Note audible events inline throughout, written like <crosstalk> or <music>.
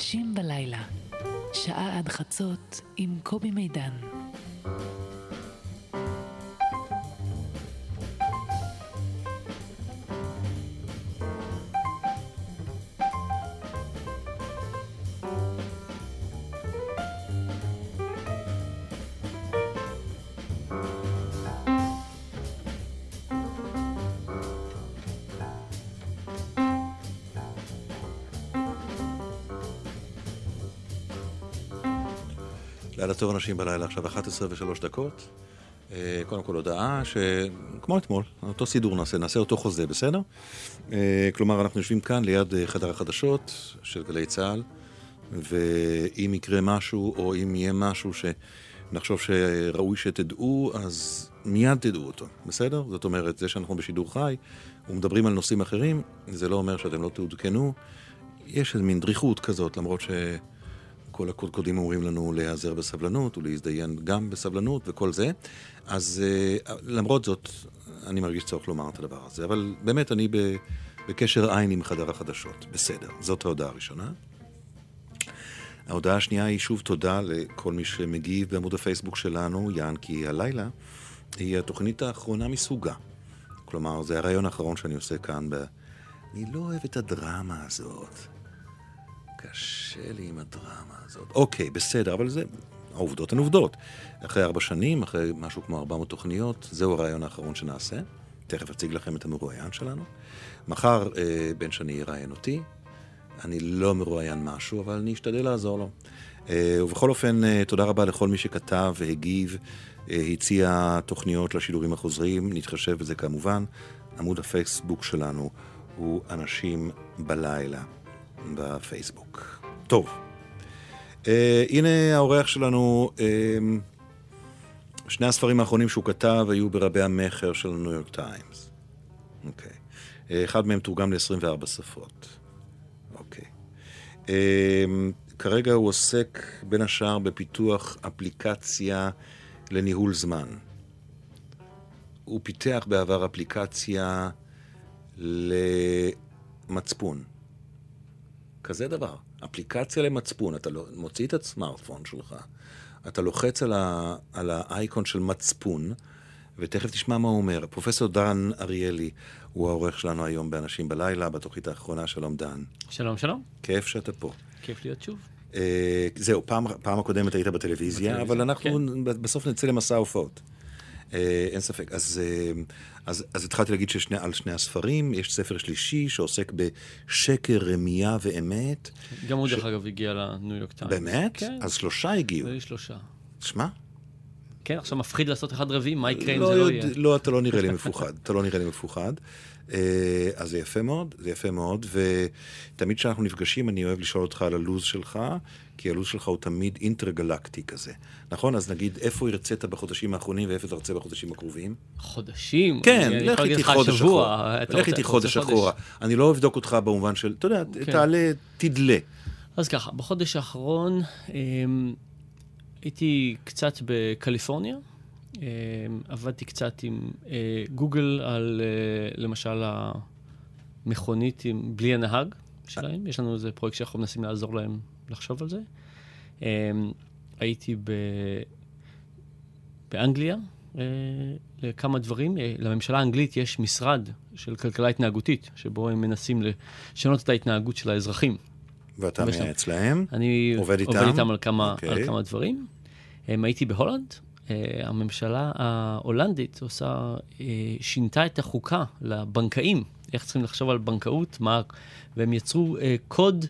אנשים בלילה, שעה עד חצות עם קובי מידן. טוב אנשים בלילה, עכשיו 11 ו-3 דקות. אה, קודם כל הודעה שכמו אתמול, אותו סידור נעשה, נעשה אותו חוזה, בסדר? אה, כלומר, אנחנו יושבים כאן ליד אה, חדר החדשות של גלי צה"ל, ואם יקרה משהו, או אם יהיה משהו שנחשוב שראוי שתדעו, אז מיד תדעו אותו, בסדר? זאת אומרת, זה שאנחנו בשידור חי ומדברים על נושאים אחרים, זה לא אומר שאתם לא תעודכנו. יש איזו מין דריכות כזאת, למרות ש... כל הקודקודים אומרים לנו להיעזר בסבלנות ולהזדיין גם בסבלנות וכל זה. אז uh, למרות זאת, אני מרגיש צורך לומר את הדבר הזה. אבל באמת, אני בקשר עין עם חדר החדשות. בסדר, זאת ההודעה הראשונה. ההודעה השנייה היא שוב תודה לכל מי שמגיב בעמוד הפייסבוק שלנו, יען כי הלילה היא התוכנית האחרונה מסוגה. כלומר, זה הרעיון האחרון שאני עושה כאן ב... אני לא אוהב את הדרמה הזאת. קשה לי עם הדרמה הזאת. אוקיי, בסדר, אבל זה... העובדות הן עובדות. אחרי ארבע שנים, אחרי משהו כמו ארבע מאות תוכניות, זהו הרעיון האחרון שנעשה. תכף אציג לכם את המרואיין שלנו. מחר אה, בן שני יראיין אותי. אני לא מרואיין משהו, אבל אני אשתדל לעזור לו. אה, ובכל אופן, אה, תודה רבה לכל מי שכתב והגיב, אה, הציע תוכניות לשידורים החוזרים, נתחשב בזה כמובן. עמוד הפייסבוק שלנו הוא אנשים בלילה. בפייסבוק. טוב, uh, הנה האורח שלנו, uh, שני הספרים האחרונים שהוא כתב היו ברבי המכר של הניו יורק טיימס. אוקיי. Uh, אחד מהם תורגם ל-24 שפות. אוקיי. Uh, כרגע הוא עוסק בין השאר בפיתוח אפליקציה לניהול זמן. הוא פיתח בעבר אפליקציה למצפון. כזה דבר. אפליקציה למצפון, אתה לא, מוציא את הסמארטפון שלך, אתה לוחץ על, ה, על האייקון של מצפון, ותכף תשמע מה הוא אומר. פרופסור דן אריאלי הוא העורך שלנו היום באנשים בלילה, בתוכנית האחרונה. שלום דן. שלום, שלום. כיף שאתה פה. כיף להיות שוב. אה, זהו, פעם, פעם הקודמת היית בטלוויזיה, בטלוויזיה אבל אנחנו כן. בסוף נצא למסע הופעות. אה, אין ספק. אז, אה, אז, אז התחלתי להגיד שעל שני הספרים, יש ספר שלישי שעוסק בשקר, רמייה ואמת. גם הוא, ש... דרך אגב, הגיע לניו יורק טיימס. באמת? כן. אז שלושה הגיעו. היו שלושה. שמע? כן, עכשיו מפחיד לעשות אחד רביעי, מה יקרה אם לא, זה לא יהיה? לא, אתה לא נראה לי מפוחד. אתה לא נראה לי מפוחד. אה, אז זה יפה מאוד, זה יפה מאוד, ותמיד כשאנחנו נפגשים אני אוהב לשאול אותך על הלו"ז שלך, כי הלו"ז שלך הוא תמיד אינטרגלקטי כזה. נכון? אז נגיד, איפה הרצית בחודשים האחרונים ואיפה תרצה בחודשים הקרובים? חודשים? כן, לך איתי חודש אחורה. לך איתי חודש אחורה. אני לא אבדוק אותך במובן של, אתה יודע, כן. תעלה, תדלה. אז ככה, בחודש האחרון אמ, הייתי קצת בקליפורניה. אמ, עבדתי קצת עם אה, גוגל על, אה, למשל, המכונית עם, בלי הנהג שלהם. יש לנו איזה פרויקט שאנחנו מנסים לעזור להם לחשוב על זה. אמ, הייתי ב... באנגליה אה, לכמה דברים. לממשלה האנגלית יש משרד של כלכלה התנהגותית, שבו הם מנסים לשנות את ההתנהגות של האזרחים. ואתה מייעץ להם? אני עובד איתם, עובד איתם על, כמה, okay. על אוקיי. כמה דברים. הייתי בהולנד, הממשלה ההולנדית עושה, אה, שינתה את החוקה לבנקאים, איך צריכים לחשוב על בנקאות, מה, והם יצרו אה, קוד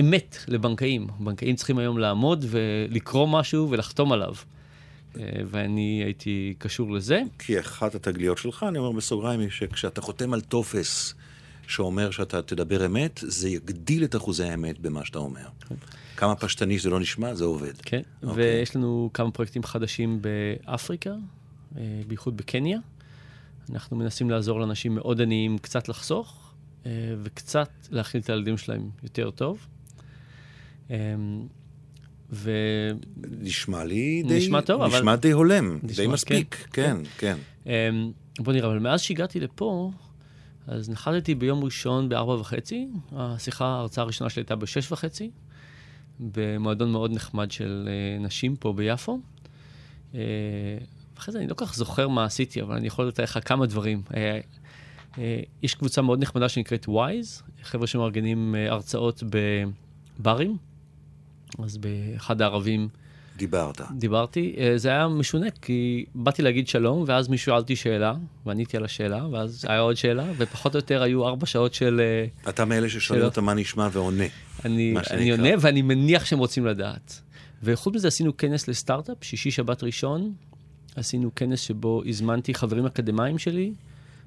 אמת לבנקאים. בנקאים צריכים היום לעמוד ולקרוא משהו ולחתום עליו. ואני הייתי קשור לזה. כי אחת התגליות שלך, אני אומר בסוגריים, היא שכשאתה חותם על טופס שאומר שאתה תדבר אמת, זה יגדיל את אחוזי האמת במה שאתה אומר. כן. כמה פשטני שזה לא נשמע, זה עובד. כן, okay. אוקיי. ויש לנו כמה פרויקטים חדשים באפריקה, אה, בייחוד בקניה. אנחנו מנסים לעזור לאנשים מאוד עניים קצת לחסוך, אה, וקצת להכיל את הילדים שלהם יותר טוב. אמ, ו... נשמע לי די... נשמע טוב, נשמע אבל... נשמע די הולם, נשמע, די מספיק, כן, כן. כן. בוא נראה, אבל מאז שהגעתי לפה, אז נחתתי ביום ראשון בארבע וחצי, השיחה, ההרצאה הראשונה שלי הייתה בשש וחצי. במועדון מאוד נחמד של נשים פה ביפו. אחרי זה אני לא כל כך זוכר מה עשיתי, אבל אני יכול לתאר לך כמה דברים. יש קבוצה מאוד נחמדה שנקראת וויז, חבר'ה שמארגנים הרצאות בברים. אז באחד הערבים... דיברת. דיברתי. אה, זה היה משונה, כי באתי להגיד שלום, ואז מישהו שאל אותי שאלה, ועניתי על השאלה, ואז היה עוד שאלה, ופחות או יותר היו ארבע שעות של... אה, אתה מאלה ששואלים אותם מה נשמע ועונה. אני, אני עונה, ואני מניח שהם רוצים לדעת. וחוץ מזה עשינו כנס לסטארט-אפ, שישי שבת ראשון. עשינו כנס שבו הזמנתי חברים אקדמאים שלי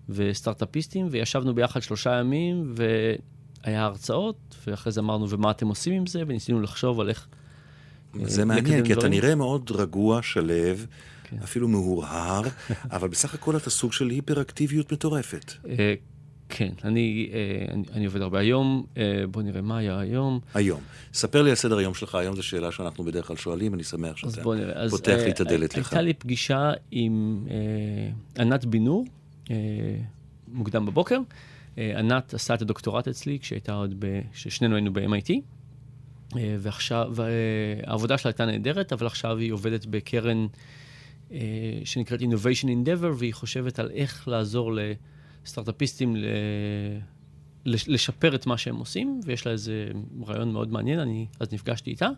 וסטארט-אפיסטים, וישבנו ביחד שלושה ימים, והיה הרצאות, ואחרי זה אמרנו, ומה אתם עושים עם זה? וניסינו לחשוב על איך... זה אה, מעניין, כי אתה נראה מאוד רגוע, שלו, כן. אפילו מהורהר, <laughs> אבל בסך הכל אתה סוג של היפראקטיביות מטורפת. אה, כן, אני, אה, אני, אני עובד הרבה היום, בוא נראה מה היה היום. היום. ספר לי על סדר היום שלך, היום זו שאלה שאנחנו בדרך כלל שואלים, אני שמח שאתה פותח לי את הדלת לך. הייתה לי פגישה עם ענת בינור, מוקדם בבוקר. אה, ענת עשה את הדוקטורט אצלי כשהייתה עוד, ב... כששנינו היינו ב-MIT, אה, ועכשיו, העבודה שלה הייתה נהדרת, אבל עכשיו היא עובדת בקרן אה, שנקראת Innovation Endeavor, והיא חושבת על איך לעזור לסטארט-אפיסטים ל... לשפר את מה שהם עושים, ויש לה איזה רעיון מאוד מעניין, אני אז נפגשתי איתה.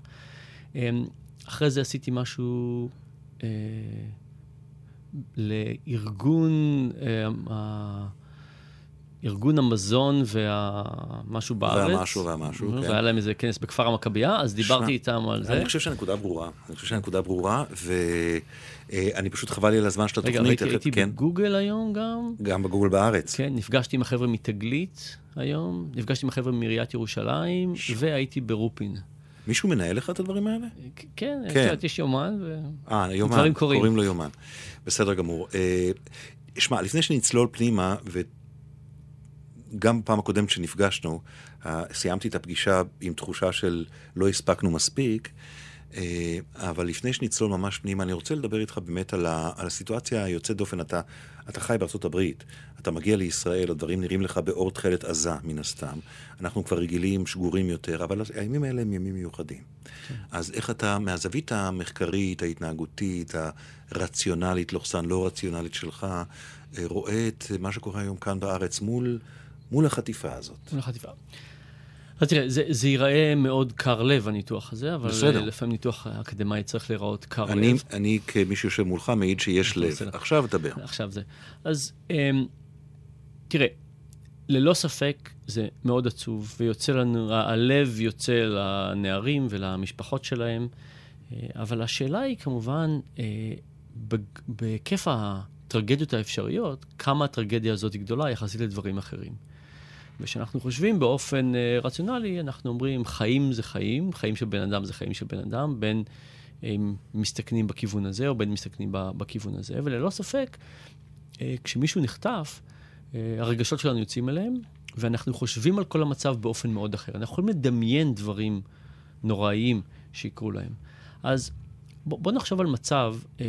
אחרי זה עשיתי משהו אה, לארגון אה, ארגון המזון והמשהו בארץ. והמשהו והמשהו, כן. והיה להם איזה כנס בכפר המכבייה, אז דיברתי איתם על זה. אני חושב שהנקודה ברורה. אני חושב שהנקודה ברורה, ואני פשוט חבל לי על הזמן של התוכנית. רגע, הייתי כן. בגוגל היום גם. גם בגוגל בארץ. כן, נפגשתי עם החבר'ה מתגלית היום, נפגשתי עם החבר'ה מעיריית ירושלים, והייתי ברופין. מישהו מנהל לך את הדברים האלה? כן, כן. יש יומן, ודברים קורים. קוראים לו יומן. בסדר גמור. אה, שמע, לפני שנצלול פנימה, גם בפעם הקודמת שנפגשנו, אה, סיימתי את הפגישה עם תחושה של לא הספקנו מספיק, אה, אבל לפני שנצלול ממש פנימה, אני רוצה לדבר איתך באמת על, ה, על הסיטואציה היוצאת דופן. אתה, אתה חי בארצות הברית, אתה מגיע לישראל, הדברים נראים לך באור תכלת עזה, מן הסתם. אנחנו כבר רגילים, שגורים יותר, אבל הימים האלה הם ימים מיוחדים. כן. אז איך אתה, מהזווית המחקרית, ההתנהגותית, הרציונלית, לוחסן לא רציונלית שלך, אה, רואה את מה שקורה היום כאן בארץ מול... מול החטיפה הזאת. מול החטיפה. אז תראה, זה, זה ייראה מאוד קר לב, הניתוח הזה, אבל בסדר. לפעמים ניתוח אקדמאי צריך להיראות קר אני, לב. אני, כמי שיושב מולך, מעיד שיש לב. בסדר. עכשיו תדבר. עכשיו זה. אז אמ, תראה, ללא ספק זה מאוד עצוב, ויוצא לנו, הלב יוצא לנערים ולמשפחות שלהם, אה, אבל השאלה היא כמובן, אה, בהיקף הטרגדיות האפשריות, כמה הטרגדיה הזאת היא גדולה יחסית לדברים אחרים. וכשאנחנו חושבים באופן uh, רציונלי, אנחנו אומרים, חיים זה חיים, חיים של בן אדם זה חיים של בן אדם, בין אם מסתכנים בכיוון הזה או בין מסתכנים בכיוון הזה. וללא ספק, uh, כשמישהו נחטף, uh, הרגשות שלנו יוצאים אליהם, ואנחנו חושבים על כל המצב באופן מאוד אחר. אנחנו יכולים לדמיין דברים נוראיים שיקרו להם. אז בוא, בוא נחשוב על מצב, אה,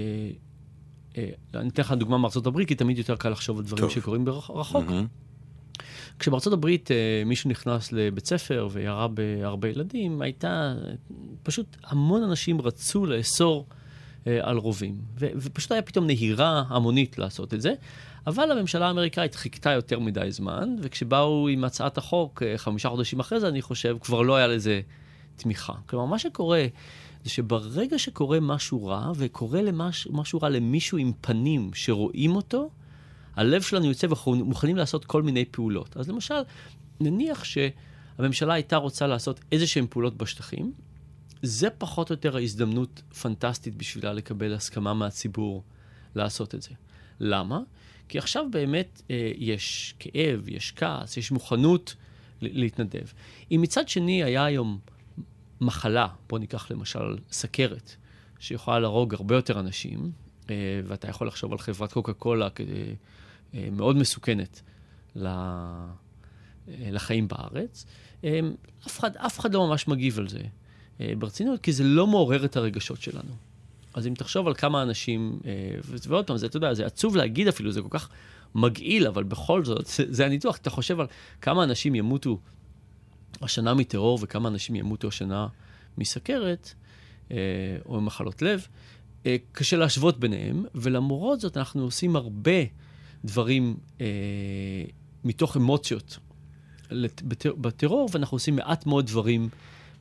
אה, אני אתן לך דוגמה מארצות הברית, כי תמיד יותר קל לחשוב על דברים טוב. שקורים רחוק. Mm-hmm. כשבארצות הברית אה, מישהו נכנס לבית ספר וירה בהרבה ילדים, הייתה, פשוט המון אנשים רצו לאסור אה, על רובים. ופשוט היה פתאום נהירה המונית לעשות את זה. אבל הממשלה האמריקאית חיכתה יותר מדי זמן, וכשבאו עם הצעת החוק אה, חמישה חודשים אחרי זה, אני חושב, כבר לא היה לזה תמיכה. כלומר, מה שקורה זה שברגע שקורה משהו רע, וקורה למש, משהו רע למישהו עם פנים שרואים אותו, הלב שלנו יוצא ואנחנו מוכנים לעשות כל מיני פעולות. אז למשל, נניח שהממשלה הייתה רוצה לעשות איזה שהן פעולות בשטחים, זה פחות או יותר ההזדמנות פנטסטית בשבילה לקבל הסכמה מהציבור לעשות את זה. למה? כי עכשיו באמת אה, יש כאב, יש כעס, יש מוכנות להתנדב. אם מצד שני היה היום מחלה, בוא ניקח למשל סכרת, שיכולה להרוג הרבה יותר אנשים, אה, ואתה יכול לחשוב על חברת קוקה קולה מאוד מסוכנת אה, לחיים בארץ. אה, אף אחד, אף אחד לא ממש מגיב על זה ברצינות, כי זה לא מעורר את הרגשות שלנו. אז אם תחשוב על כמה אנשים, ועוד פעם, זה, אתה יודע, זה עצוב להגיד אפילו, זה כל כך מגעיל, אבל בכל זאת, זה, <laughs> זה הניתוח. אתה חושב על כמה אנשים ימותו השנה מטרור וכמה אנשים ימותו השנה מסכרת אה, או ממחלות לב, אה, קשה להשוות ביניהם, ולמרות זאת אנחנו עושים הרבה דברים אה, מתוך אמוציות בטרור, ואנחנו עושים מעט מאוד דברים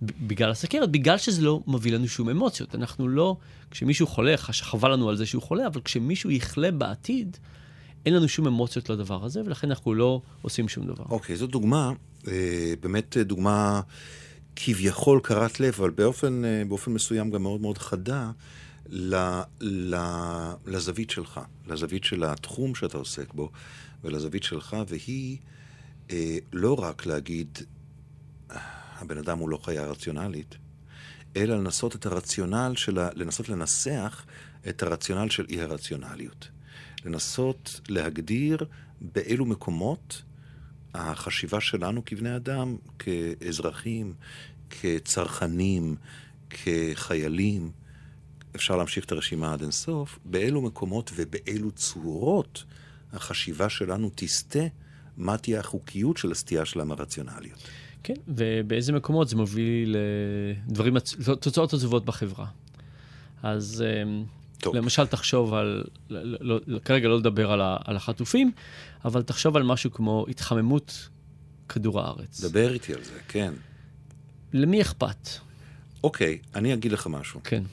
בגלל הסכרת, בגלל שזה לא מביא לנו שום אמוציות. אנחנו לא, כשמישהו חולה, חבל לנו על זה שהוא חולה, אבל כשמישהו יחלה בעתיד, אין לנו שום אמוציות לדבר הזה, ולכן אנחנו לא עושים שום דבר. אוקיי, okay, זו דוגמה, אה, באמת דוגמה כביכול קרת לב, אבל באופן, אה, באופן מסוים גם מאוד מאוד חדה, לזווית שלך, לזווית של התחום שאתה עוסק בו, ולזווית שלך, והיא אה, לא רק להגיד, הבן אדם הוא לא חיה רציונלית, אלא לנסות את הרציונל של ה... לנסות לנסח את הרציונל של אי הרציונליות. לנסות להגדיר באילו מקומות החשיבה שלנו כבני אדם, כאזרחים, כצרכנים, כחיילים, אפשר להמשיך את הרשימה עד אינסוף, באילו מקומות ובאילו צורות החשיבה שלנו תסטה מה תהיה החוקיות של הסטייה שלה מהרציונליות. כן, ובאיזה מקומות זה מוביל לדברים, תוצאות עצובות בחברה. אז אמ, טוב. למשל, תחשוב על, לא, לא, כרגע לא לדבר על, ה, על החטופים, אבל תחשוב על משהו כמו התחממות כדור הארץ. דבר איתי על זה, כן. למי אכפת? אוקיי, אני אגיד לך משהו. כן.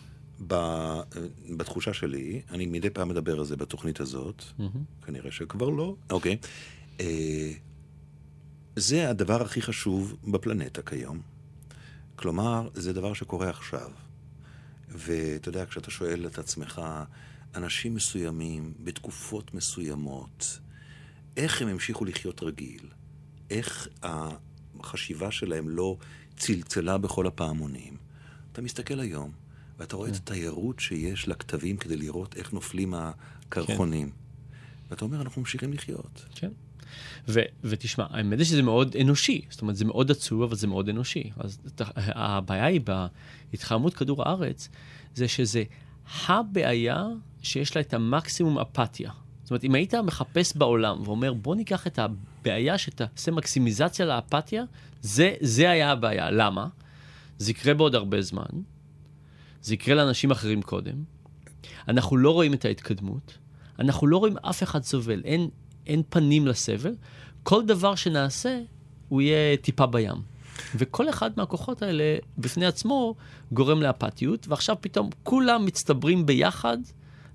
בתחושה שלי, אני מדי פעם מדבר על זה בתוכנית הזאת, mm-hmm. כנראה שכבר לא, אוקיי. אה, זה הדבר הכי חשוב בפלנטה כיום. כלומר, זה דבר שקורה עכשיו. ואתה יודע, כשאתה שואל את עצמך, אנשים מסוימים, בתקופות מסוימות, איך הם המשיכו לחיות רגיל? איך החשיבה שלהם לא צלצלה בכל הפעמונים? אתה מסתכל היום, ואתה רואה כן. את התיירות שיש לכתבים כדי לראות איך נופלים הקרחונים. כן. ואתה אומר, אנחנו ממשיכים לחיות. כן. ו, ותשמע, האמת היא שזה מאוד אנושי, זאת אומרת, זה מאוד עצוב, אבל זה מאוד אנושי. אז הבעיה היא בהתחממות כדור הארץ, זה שזה הבעיה שיש לה את המקסימום אפתיה. זאת אומרת, אם היית מחפש בעולם ואומר, בוא ניקח את הבעיה שתעשה מקסימיזציה לאפתיה, זה, זה היה הבעיה. למה? זה יקרה בעוד הרבה זמן, זה יקרה לאנשים אחרים קודם, אנחנו לא רואים את ההתקדמות, אנחנו לא רואים אף אחד סובל, אין, אין פנים לסבל, כל דבר שנעשה, הוא יהיה טיפה בים. וכל אחד מהכוחות האלה בפני עצמו גורם לאפתיות, ועכשיו פתאום כולם מצטברים ביחד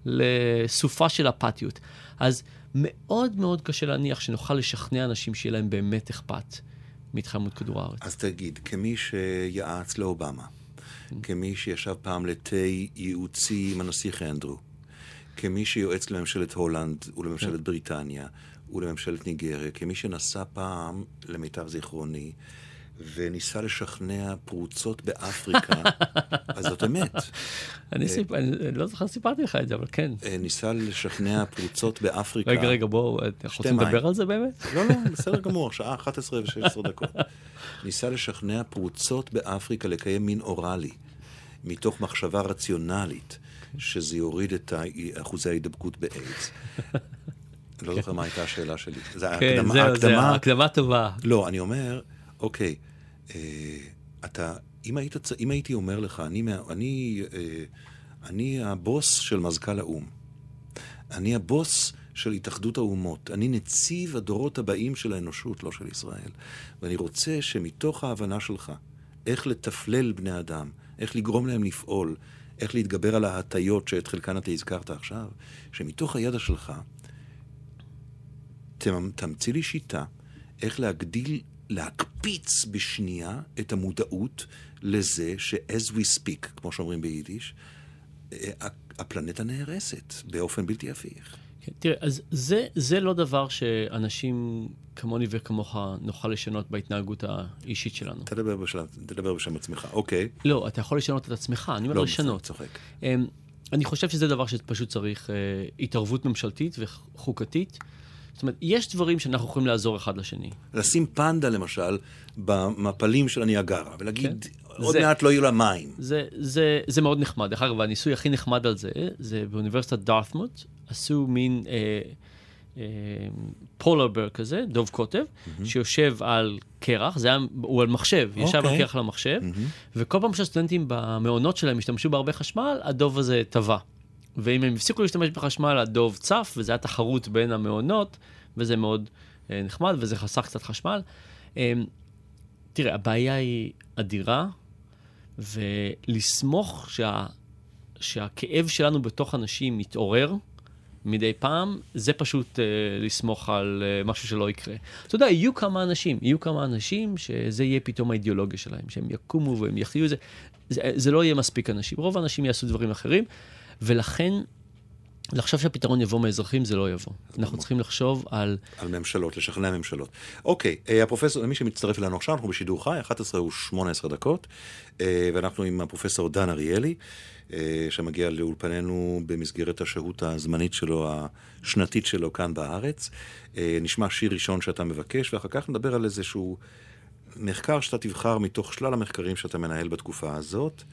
לסופה של אפתיות. אז מאוד מאוד קשה להניח שנוכל לשכנע אנשים שיהיה להם באמת אכפת מהתחממות כדור הארץ. אז תגיד, כמי שיעץ לאובמה, כמי שישב פעם לתה ייעוצי עם הנסיך אנדרו, כמי שיועץ לממשלת הולנד ולממשלת כן. בריטניה ולממשלת ניגריה, כמי שנסע פעם, למיטב זיכרוני, וניסה לשכנע פרוצות באפריקה, <laughs> אז זאת אמת. אני אה, לא זוכר סיפרתי לך את זה, אבל כן. אה, ניסה לשכנע פרוצות באפריקה. רגע, רגע, בואו, אתה רוצה לדבר על זה באמת? לא, לא, בסדר גמור, שעה 11 ו-16 דקות. ניסה לשכנע פרוצות באפריקה לקיים מין אוראלי, מתוך מחשבה רציונלית. שזה יוריד את אחוזי ההידבקות באיידס. אני לא זוכר מה הייתה השאלה שלי. כן, זהו, זהו, הקדמה טובה. לא, אני אומר, אוקיי, אה, אתה, אם, היית, אם הייתי אומר לך, אני, אני, אה, אני הבוס של מזכ"ל האו"ם, אני הבוס של התאחדות האומות, אני נציב הדורות הבאים של האנושות, לא של ישראל, ואני רוצה שמתוך ההבנה שלך, איך לתפלל בני אדם, איך לגרום להם לפעול, איך להתגבר על ההטיות שאת חלקן אתה הזכרת עכשיו, שמתוך הידע שלך תמציא לי שיטה איך להגדיל, להקפיץ בשנייה את המודעות לזה ש-as we speak, כמו שאומרים ביידיש, אה, הפלנטה נהרסת באופן בלתי הפיך. כן, תראה, אז זה, זה לא דבר שאנשים כמוני וכמוך נוכל לשנות בהתנהגות האישית שלנו. תדבר בשם, תדבר בשם עצמך, אוקיי. לא, אתה יכול לשנות את עצמך, אני אומר לא, לשנות. צוחק. Um, אני חושב שזה דבר שפשוט צריך uh, התערבות ממשלתית וחוקתית. זאת אומרת, יש דברים שאנחנו יכולים לעזור אחד לשני. לשים פנדה, למשל, במפלים של הניאגרה, ולהגיד, כן. עוד זה, מעט לא יהיו לה מים. זה, זה, זה מאוד נחמד. דרך אגב, הניסוי הכי נחמד על זה, זה באוניברסיטת דארתמוט, עשו מין... אה, פולר בר כזה, דוב קוטב, mm-hmm. שיושב על קרח, זה היה, הוא על מחשב, okay. ישב על אוקיי. קרח על המחשב, mm-hmm. וכל פעם שהסטודנטים במעונות שלהם השתמשו בהרבה חשמל, הדוב הזה טבע. ואם הם הפסיקו להשתמש בחשמל, הדוב צף, וזה היה תחרות בין המעונות, וזה מאוד אה, נחמד, וזה חסך קצת חשמל. אה, תראה, הבעיה היא אדירה, ולסמוך שה, שהכאב שלנו בתוך אנשים מתעורר, מדי פעם, זה פשוט uh, לסמוך על uh, משהו שלא יקרה. אתה יודע, יהיו כמה אנשים, יהיו כמה אנשים שזה יהיה פתאום האידיאולוגיה שלהם, שהם יקומו והם יחיו את. זה. זה לא יהיה מספיק אנשים. רוב האנשים יעשו דברים אחרים, ולכן לחשוב שהפתרון יבוא מאזרחים זה לא יבוא. אנחנו לא. צריכים לחשוב על... על ממשלות, לשכנע ממשלות. אוקיי, אה, הפרופסור, מי שמצטרף אלינו עכשיו, אנחנו בשידור חי, 11 ו-18 דקות, ואנחנו עם הפרופסור דן אריאלי. אה, שמגיע לאולפנינו במסגרת השהות הזמנית שלו, השנתית שלו כאן בארץ. אה, נשמע שיר ראשון שאתה מבקש, ואחר כך נדבר על איזשהו מחקר שאתה תבחר מתוך שלל המחקרים שאתה מנהל בתקופה הזאת.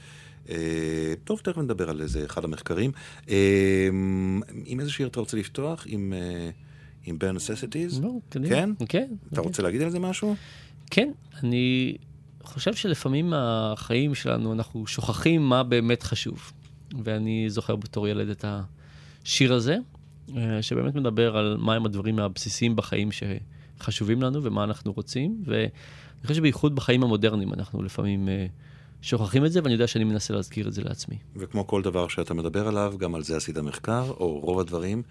אה, טוב, תכף נדבר על איזה אחד המחקרים. עם איזה שיר אתה רוצה לפתוח? עם... עם bare necessities? לא, תגיד. כן? כן. אתה רוצה להגיד על זה משהו? כן, אני חושב שלפעמים החיים שלנו, אנחנו שוכחים מה באמת חשוב. ואני זוכר בתור ילד את השיר הזה, אה, שבאמת מדבר על מהם הדברים הבסיסיים בחיים שחשובים לנו ומה אנחנו רוצים. ואני חושב שבייחוד בחיים המודרניים אנחנו לפעמים אה, שוכחים את זה, ואני יודע שאני מנסה להזכיר את זה לעצמי. וכמו כל דבר שאתה מדבר עליו, גם על זה עשית מחקר, או רוב הדברים.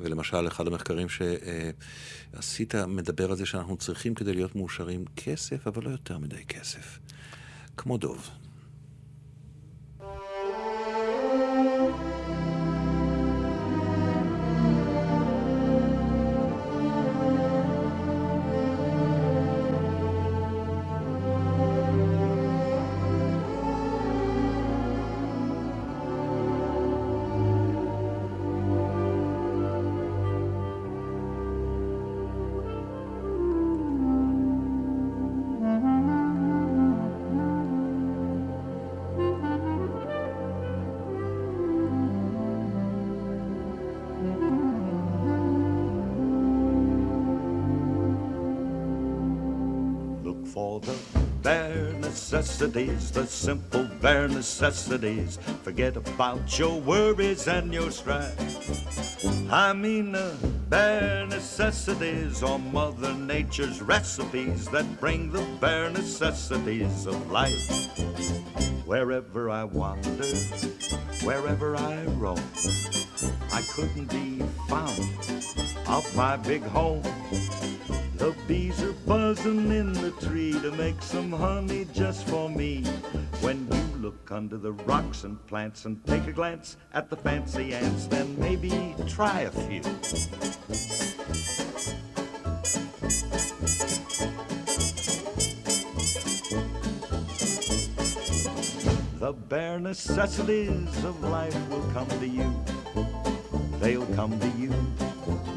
ולמשל, אחד המחקרים שעשית מדבר על זה שאנחנו צריכים כדי להיות מאושרים כסף, אבל לא יותר מדי כסף. כמו דוב. Necessities, the simple bare necessities. Forget about your worries and your strife. I mean the bare necessities or Mother Nature's recipes that bring the bare necessities of life. Wherever I wander, wherever I roam, I couldn't be found off my big home. The bees are buzzing in the tree to make some honey just for me. When you look under the rocks and plants and take a glance at the fancy ants, then maybe try a few. The bare necessities of life will come to you. They'll come to you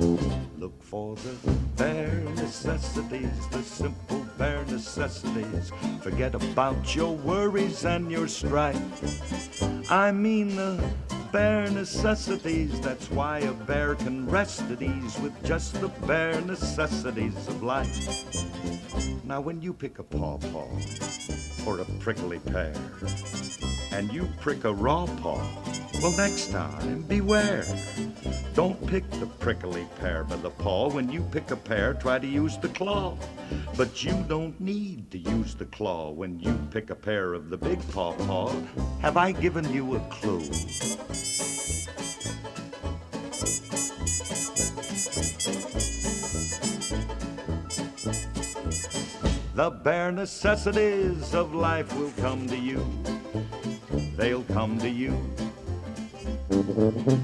Look for the bare necessities, the simple bare necessities. Forget about your worries and your strife. I mean the bare necessities. That's why a bear can rest at ease with just the bare necessities of life. Now, when you pick a pawpaw or a prickly pear, and you prick a raw paw, well, next time, beware. Don't pick the prickly pear by the paw. When you pick a pear, try to use the claw. But you don't need to use the claw when you pick a pear of the big paw paw. Have I given you a clue? The bare necessities of life will come to you. They'll come to you. Mm-hmm.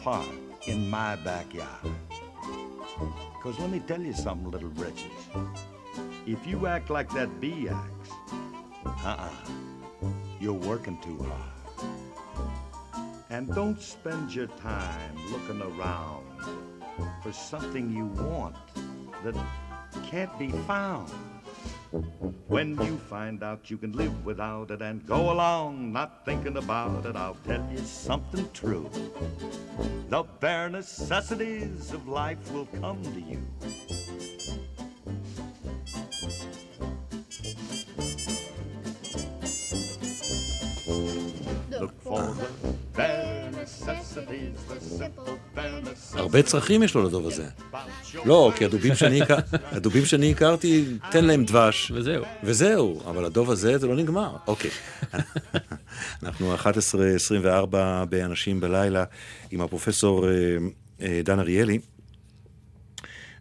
Apart in my backyard. Because let me tell you something, little britches. If you act like that bee acts, uh-uh, you're working too hard. And don't spend your time looking around for something you want that can't be found. When you find out you can live without it and go along not thinking about it, I'll tell you something true. The bare necessities of life will come to you. הרבה צרכים יש לו לדוב הזה. לא, כי הדובים שאני, הדובים שאני הכרתי, תן להם דבש. וזהו. וזהו, אבל הדוב הזה זה לא נגמר. אוקיי. אנחנו 11.24 באנשים בלילה עם הפרופסור אה, אה, דן אריאלי.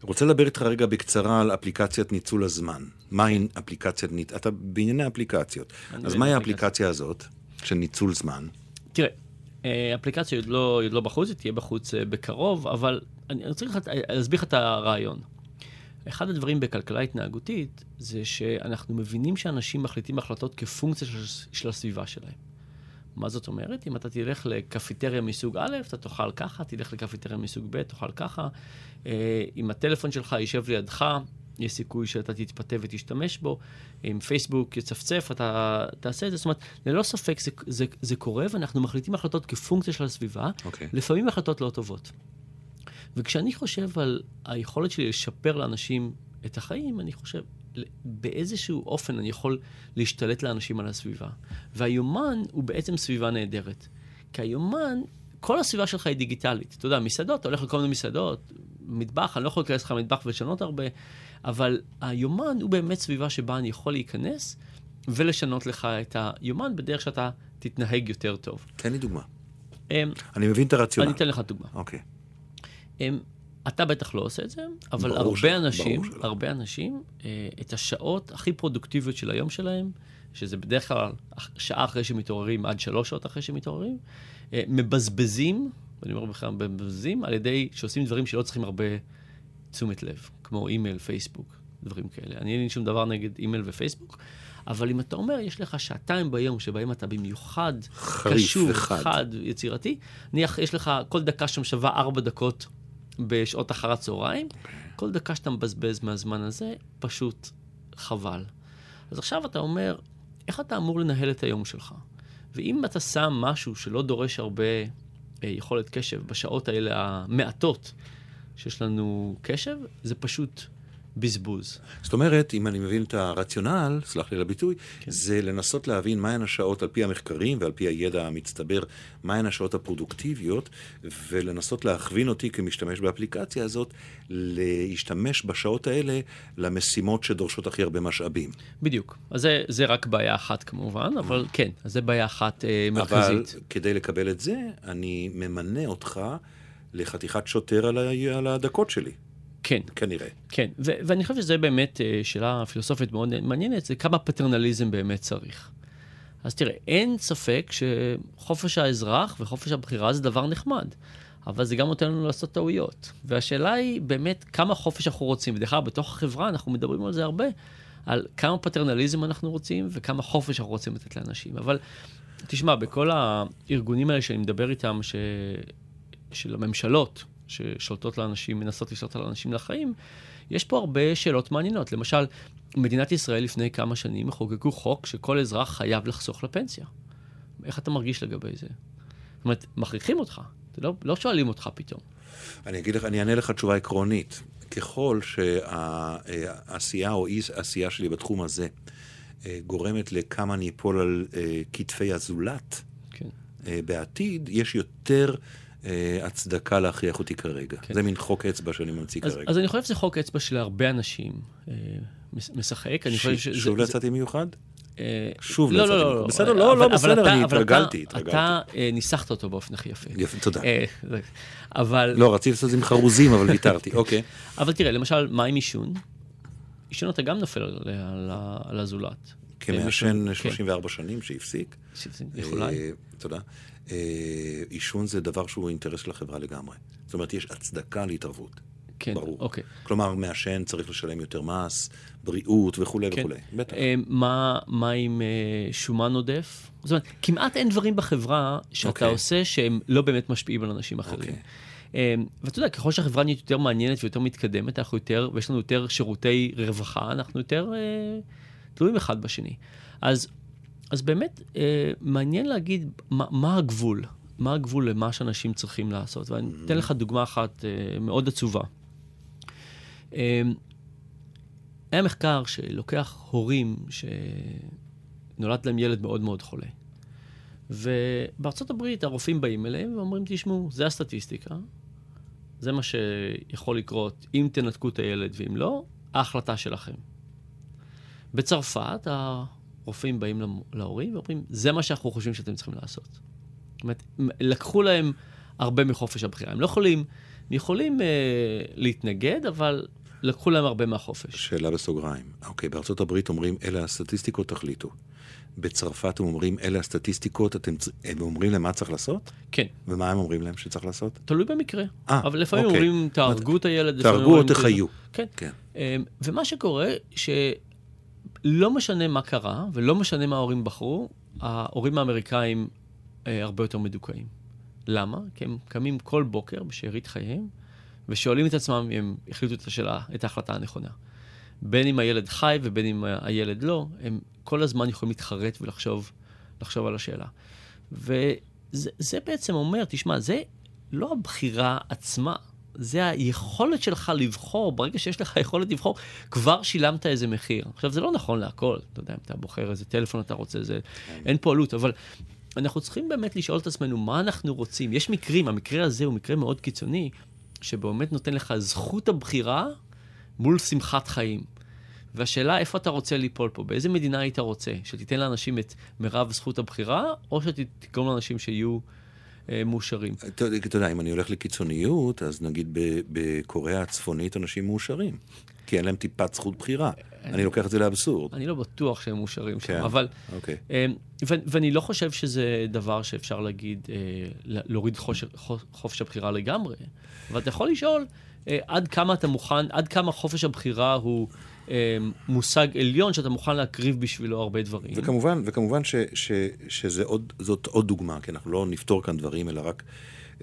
רוצה לדבר איתך רגע בקצרה על אפליקציית ניצול הזמן. מהי אפליקציית ניצול... אתה בענייני אפליקציות. אז מהי האפליקציה הזאת של ניצול זמן? תראה, אה, אפליקציה עוד לא, עוד לא בחוץ, היא תהיה בחוץ בקרוב, אבל אני רוצה להסביר לך את הרעיון. אחד הדברים בכלכלה התנהגותית זה שאנחנו מבינים שאנשים מחליטים החלטות כפונקציה של, של הסביבה שלהם. מה זאת אומרת? אם אתה תלך לקפיטריה מסוג א', אתה תאכל ככה, תלך לקפיטריה מסוג ב', תאכל ככה. אה, אם הטלפון שלך יישב לידך, יש סיכוי שאתה תתפתה ותשתמש בו. אם פייסבוק יצפצף, אתה תעשה את זה. זאת אומרת, ללא ספק זה, זה, זה קורה, ואנחנו מחליטים החלטות כפונקציה של הסביבה, okay. אוקיי. לפעמים החלטות לא טובות. וכשאני חושב על היכולת שלי לשפר לאנשים את החיים, אני חושב, באיזשהו אופן אני יכול להשתלט לאנשים על הסביבה. והיומן הוא בעצם סביבה נהדרת. כי היומן, כל הסביבה שלך היא דיגיטלית. אתה יודע, מסעדות, אתה הולך לכל מיני מסעדות, מטבח, אני לא יכול להיכנס לך למטבח ולשנות הרבה, אבל היומן הוא באמת סביבה שבה אני יכול להיכנס ולשנות לך את היומן בדרך שאתה תתנהג יותר טוב. תן לי דוגמה. אמ, אני מבין את הרציונל. אני אתן לך דוגמה. אוקיי. הם, אתה בטח לא עושה את זה, אבל הרבה ש... אנשים, הרבה אנשים, אה, את השעות הכי פרודוקטיביות של היום שלהם, שזה בדרך כלל שעה אחרי שמתעוררים עד שלוש שעות אחרי שמתעוררים, אה, מבזבזים, ואני אומר בכלל מבזבזים, על ידי שעושים דברים שלא צריכים הרבה תשומת לב, כמו אימייל, פייסבוק, דברים כאלה. אני אין לי שום דבר נגד אימייל ופייסבוק, אבל אם אתה אומר, יש לך שעתיים ביום שבהם אתה במיוחד קשור, חד, יצירתי, נניח, יש לך, כל דקה שם שווה ארבע דקות בשעות אחר הצהריים, כל דקה שאתה מבזבז מהזמן הזה, פשוט חבל. אז עכשיו אתה אומר, איך אתה אמור לנהל את היום שלך? ואם אתה שם משהו שלא דורש הרבה אה, יכולת קשב בשעות האלה המעטות שיש לנו קשב, זה פשוט בזבוז. זאת אומרת, אם אני מבין את הרציונל, סלח לי על הביטוי, כן. זה לנסות להבין מהן השעות על פי המחקרים ועל פי הידע המצטבר, מהן השעות הפרודוקטיביות, ולנסות להכווין אותי כמשתמש באפליקציה הזאת, להשתמש בשעות האלה למשימות שדורשות הכי הרבה משאבים. בדיוק. אז זה, זה רק בעיה אחת כמובן, אבל כן, אז זה בעיה אחת אה, מרכזית. אבל כדי לקבל את זה, אני ממנה אותך לחתיכת שוטר על, ה... על הדקות שלי. כן. כנראה. כן, ו- ואני חושב שזו באמת אה, שאלה פילוסופית מאוד מעניינת, זה כמה פטרנליזם באמת צריך. אז תראה, אין ספק שחופש האזרח וחופש הבחירה זה דבר נחמד, אבל זה גם נותן לנו לעשות טעויות. והשאלה היא באמת כמה חופש אנחנו רוצים. ודרך אגב, בתוך החברה אנחנו מדברים על זה הרבה, על כמה פטרנליזם אנחנו רוצים וכמה חופש אנחנו רוצים לתת לאנשים. אבל תשמע, בכל הארגונים האלה שאני מדבר איתם, ש... של הממשלות, ששולטות לאנשים, מנסות לשלוט על אנשים לחיים, יש פה הרבה שאלות מעניינות. למשל, מדינת ישראל לפני כמה שנים חוקקו חוק שכל אזרח חייב לחסוך לפנסיה. איך אתה מרגיש לגבי זה? זאת אומרת, מכריחים אותך, לא, לא שואלים אותך פתאום. אני אגיד לך, אני אענה לך תשובה עקרונית. ככל שהעשייה או אי עשייה שלי בתחום הזה אה, גורמת לכמה אני אפול על אה, כתפי הזולת, כן. אה, בעתיד יש יותר הצדקה להכריח אותי כרגע. כן. זה מין חוק אצבע שאני ממציא אז, כרגע. אז אני חושב שזה חוק אצבע של הרבה אנשים אה, משחק. אני חושב שזה... שוב לא יצאתי מיוחד? שוב, לא, לא, לא, בסדר, לא, לא, בסדר, אני התרגלתי, התרגלתי. אתה ניסחת אותו באופן הכי יפה. יפה, תודה. אבל... לא, רציתי לעשות את זה עם חרוזים, אבל ויתרתי, <laughs> אוקיי. אבל תראה, למשל, מה עם עישון? עישון אתה גם נופל על הזולת. כמעשן 34 כן. שנים שהפסיק. שהפסיק, אולי. תודה. עישון זה דבר שהוא אינטרס של החברה לגמרי. זאת אומרת, יש הצדקה להתערבות. כן, ברור. אוקיי. כלומר, מעשן צריך לשלם יותר מס, בריאות וכולי כן. וכולי. בטח. מה, מה עם שומן עודף? זאת אומרת, כמעט אין דברים בחברה שאתה אוקיי. עושה שהם לא באמת משפיעים על אנשים אחרים. אוקיי. ואתה יודע, ככל שהחברה נהיית יותר מעניינת ויותר מתקדמת, אנחנו יותר, ויש לנו יותר שירותי רווחה, אנחנו יותר אה, תלויים אחד בשני. אז, אז באמת, אה, מעניין להגיד מה, מה הגבול, מה הגבול למה שאנשים צריכים לעשות. ואני אתן לך דוגמה אחת אה, מאוד עצובה. אה, היה מחקר שלוקח הורים שנולד להם ילד מאוד מאוד חולה. ובארצות הברית הרופאים באים אליהם ואומרים, תשמעו, זה הסטטיסטיקה, זה מה שיכול לקרות אם תנתקו את הילד ואם לא, ההחלטה שלכם. בצרפת הרופאים באים להורים ואומרים, זה מה שאנחנו חושבים שאתם צריכים לעשות. זאת אומרת, לקחו להם הרבה מחופש הבחירה. הם לא יכולים, הם יכולים אה, להתנגד, אבל לקחו להם הרבה מהחופש. שאלה בסוגריים. אוקיי, בארצות הברית אומרים, אלה הסטטיסטיקות, תחליטו. בצרפת הם אומרים, אלה הסטטיסטיקות, אתם, הם אומרים להם מה צריך לעשות? כן. ומה הם אומרים להם שצריך לעשות? תלוי במקרה. 아, אה, אבל לפעמים אוקיי. אומרים, תהרגו את הילד. תהרגו או תחיו. כן. כן. אמ, ומה שקורה, שלא משנה מה קרה, ולא משנה מה ההורים בחרו, ההורים האמריקאים אה, הרבה יותר מדוכאים. למה? כי הם קמים כל בוקר בשארית חייהם, ושואלים את עצמם אם הם החליטו את השאלה, את ההחלטה הנכונה. בין אם הילד חי ובין אם הילד לא, הם כל הזמן יכולים להתחרט ולחשוב לחשוב על השאלה. וזה בעצם אומר, תשמע, זה לא הבחירה עצמה, זה היכולת שלך לבחור, ברגע שיש לך יכולת לבחור, כבר שילמת איזה מחיר. עכשיו, זה לא נכון להכל, אתה יודע, אם אתה בוחר איזה טלפון אתה רוצה, זה, אין פה עלות, אבל אנחנו צריכים באמת לשאול את עצמנו מה אנחנו רוצים. יש מקרים, המקרה הזה הוא מקרה מאוד קיצוני, שבאמת נותן לך זכות הבחירה מול שמחת חיים. והשאלה איפה אתה רוצה ליפול פה, באיזה מדינה היית רוצה? שתיתן לאנשים את מירב זכות הבחירה, או שתגרום לאנשים שיהיו מאושרים? אתה יודע, אם אני הולך לקיצוניות, אז נגיד בקוריאה הצפונית אנשים מאושרים. כי אין להם טיפת זכות בחירה. אני, אני לוקח את זה לאבסורד. אני לא בטוח שהם מאושרים כן, שם, אבל... אוקיי. אה, ואני לא חושב שזה דבר שאפשר להגיד, אה, להוריד חופש הבחירה לגמרי, אבל אתה יכול לשאול אה, עד כמה אתה מוכן, עד כמה חופש הבחירה הוא... אה, מושג עליון שאתה מוכן להקריב בשבילו הרבה דברים. וכמובן, וכמובן ש, ש, שזאת עוד דוגמה, כי אנחנו לא נפתור כאן דברים, אלא רק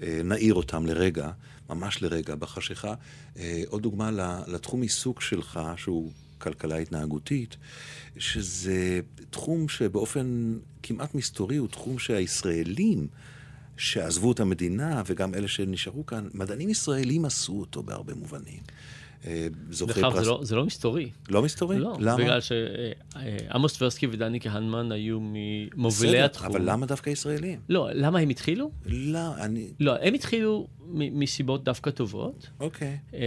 אה, נעיר אותם לרגע, ממש לרגע, בחשיכה. אה, עוד דוגמה לתחום עיסוק שלך, שהוא כלכלה התנהגותית, שזה תחום שבאופן כמעט מסתורי הוא תחום שהישראלים... שעזבו את המדינה, וגם אלה שנשארו כאן, מדענים ישראלים עשו אותו בהרבה מובנים. אה, זוכי פרס... זה לא, זה לא מסתורי. לא מסתורי? לא. למה? בגלל שעמוס טברסקי ודני כהנמן היו ממובילי התחום. אבל למה דווקא ישראלים? לא, למה הם התחילו? לא, אני... לא, הם התחילו מסיבות דווקא טובות. אוקיי. אמ,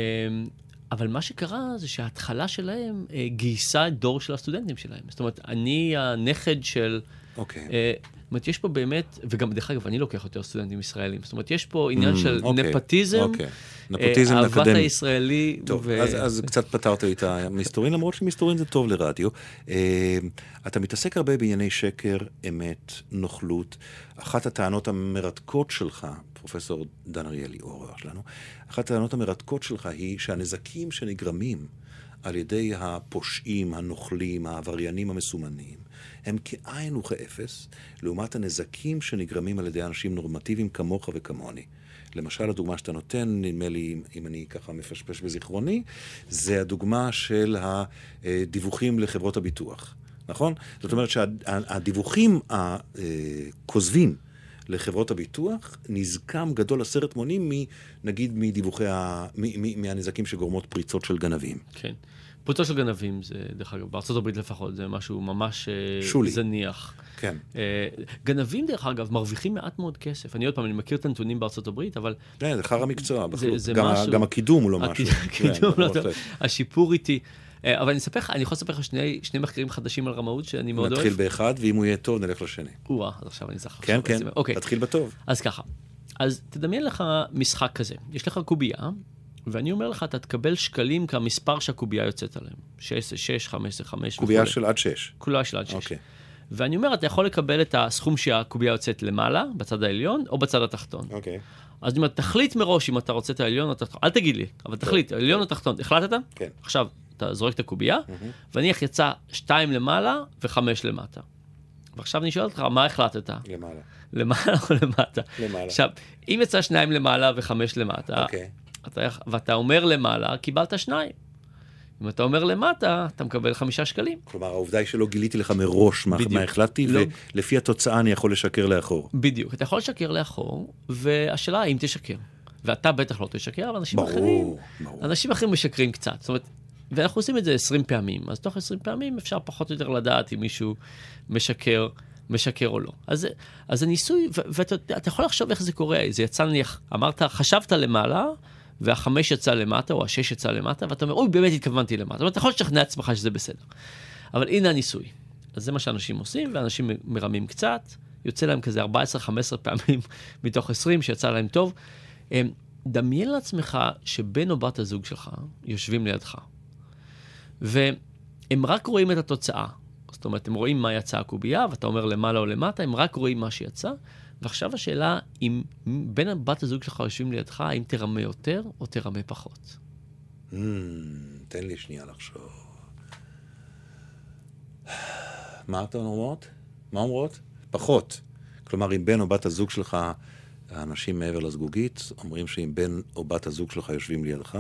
אבל מה שקרה זה שההתחלה שלהם אה, גייסה את דור של הסטודנטים שלהם. זאת אומרת, אני הנכד של... אוקיי. אה, זאת אומרת, יש פה באמת, וגם דרך אגב, אני לוקח יותר סטודנטים ישראלים. זאת אומרת, יש פה עניין mm, של אוקיי, נפטיזם, אוקיי. נפוטיזם אה, אהבת הישראלי. טוב. אז, קצת פתרת לי את המסתורין, למרות שמסתורין זה טוב לרדיו. אה, אתה מתעסק הרבה בענייני שקר, אמת, נוכלות. אחת הטענות המרתקות שלך, פרופסור דן אריאלי, אורח שלנו, אחת הטענות המרתקות שלך היא שהנזקים שנגרמים על ידי הפושעים, הנוכלים, העבריינים המסומנים, הם כאין וכאפס, לעומת הנזקים שנגרמים על ידי אנשים נורמטיביים כמוך וכמוני. למשל, הדוגמה שאתה נותן, נדמה לי, אם אני ככה מפשפש בזיכרוני, זה הדוגמה של הדיווחים לחברות הביטוח, נכון? זאת אומרת שהדיווחים הכוזבים לחברות הביטוח, נזקם גדול עשרת מונים, נגיד מדיווחי, ה... מהנזקים שגורמות פריצות של גנבים. כן. פריצות של גנבים זה, דרך אגב, בארה"ב לפחות, זה משהו ממש אה, שולי. זניח. כן. אה, גנבים, דרך אגב, מרוויחים מעט מאוד כסף. אני עוד פעם, אני מכיר את הנתונים הברית, אבל... כן, זה חרא מקצוע, גם, משהו... גם הקידום הוא לא משהו. <laughs> הקידום כן, לא טוב. השיפור איתי. אה, אבל אני אספר לך, אני יכול לספר לך שני, שני מחקרים חדשים על רמאות שאני מאוד אוהב. נתחיל באחד, ואם הוא יהיה טוב, נלך לשני. או אז עכשיו אני זכר. כן, כן, אוקיי. תתחיל בטוב. אז ככה, אז תדמיין לך משחק כזה. יש לך קובייה, ואני אומר לך, אתה תקבל שקלים כמספר שהקובייה יוצאת עליהם. 6, 6, 15, 5 קובייה של עד 6. קובייה של עד 6. אוקיי. ואני אומר, אתה יכול לקבל את הסכום שהקובייה יוצאת למעלה, בצד העליון, או בצד התחתון. אוקיי. אז אני אומר, תחליט מראש אם אתה רוצה את העליון או את התחתון, אל תגיד לי, אבל תחליט, העליון או התחתון, החלטת? כן. עכשיו, אתה זורק את הקובייה, ונניח יצא שתיים למעלה וחמש למטה. ועכשיו אני שואל אותך, מה החלטת? למעלה. למעלה או למטה? למעלה. עכשיו, אם יצא שניים למעלה וחמש למטה, אוקיי. אתה, ואתה אומר למעלה, קיבלת שניים. אם אתה אומר למטה, אתה מקבל חמישה שקלים. כלומר, העובדה היא שלא גיליתי לך מראש מה, מה החלטתי, לא... ולפי התוצאה אני יכול לשקר לאחור. בדיוק, אתה יכול לשקר לאחור, והשאלה האם תשקר. ואתה בטח לא תשקר, אבל אנשים ברור, אחרים, ברור. אנשים אחרים משקרים קצת. זאת אומרת, ואנחנו עושים את זה 20 פעמים, אז תוך 20 פעמים אפשר פחות או יותר לדעת אם מישהו משקר, משקר או לא. אז, אז הניסוי, ואתה יכול לחשוב איך זה קורה, זה יצא נניח, אמרת, חשבת למעלה, והחמש יצא למטה, או השש יצא למטה, ואתה אומר, אוי, באמת התכוונתי למטה. זאת אומרת, אתה יכול לשכנע עצמך שזה בסדר. אבל הנה הניסוי. אז זה מה שאנשים עושים, ואנשים מרמים קצת, יוצא להם כזה 14-15 פעמים <laughs> מתוך 20 שיצא להם טוב. דמיין לעצמך שבן או בת הזוג שלך יושבים לידך, והם רק רואים את התוצאה. זאת אומרת, הם רואים מה יצא הקובייה, ואתה אומר למעלה או למטה, הם רק רואים מה שיצא, ועכשיו השאלה, אם בין בת הזוג שלך יושבים לידך, האם תרמה יותר או תרמה פחות? Mm, תן לי שנייה לחשוב. מה אתן אומרות? מה אומרות? פחות. כלומר, אם בן או בת הזוג שלך, האנשים מעבר לזגוגית, אומרים שאם בן או בת הזוג שלך יושבים לידך,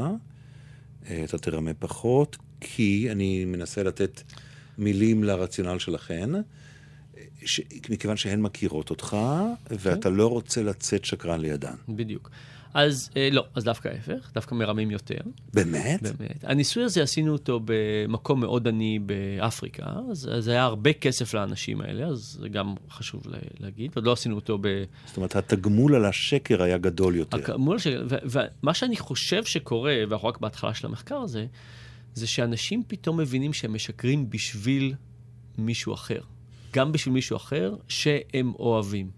אה, אתה תרמה פחות, כי אני מנסה לתת מילים לרציונל שלכן. ש... מכיוון שהן מכירות אותך, ואתה כן. לא רוצה לצאת שקרן לידן. בדיוק. אז אה, לא, אז דווקא ההפך, דווקא מרמים יותר. באמת? באמת. הניסוי הזה, עשינו אותו במקום מאוד עני באפריקה, אז זה היה הרבה כסף לאנשים האלה, אז זה גם חשוב להגיד, עוד לא עשינו אותו ב... זאת אומרת, התגמול על השקר היה גדול יותר. התגמול על השקר, ומה שאני חושב שקורה, ואנחנו רק בהתחלה של המחקר הזה, זה שאנשים פתאום מבינים שהם משקרים בשביל מישהו אחר. גם בשביל מישהו אחר שהם אוהבים.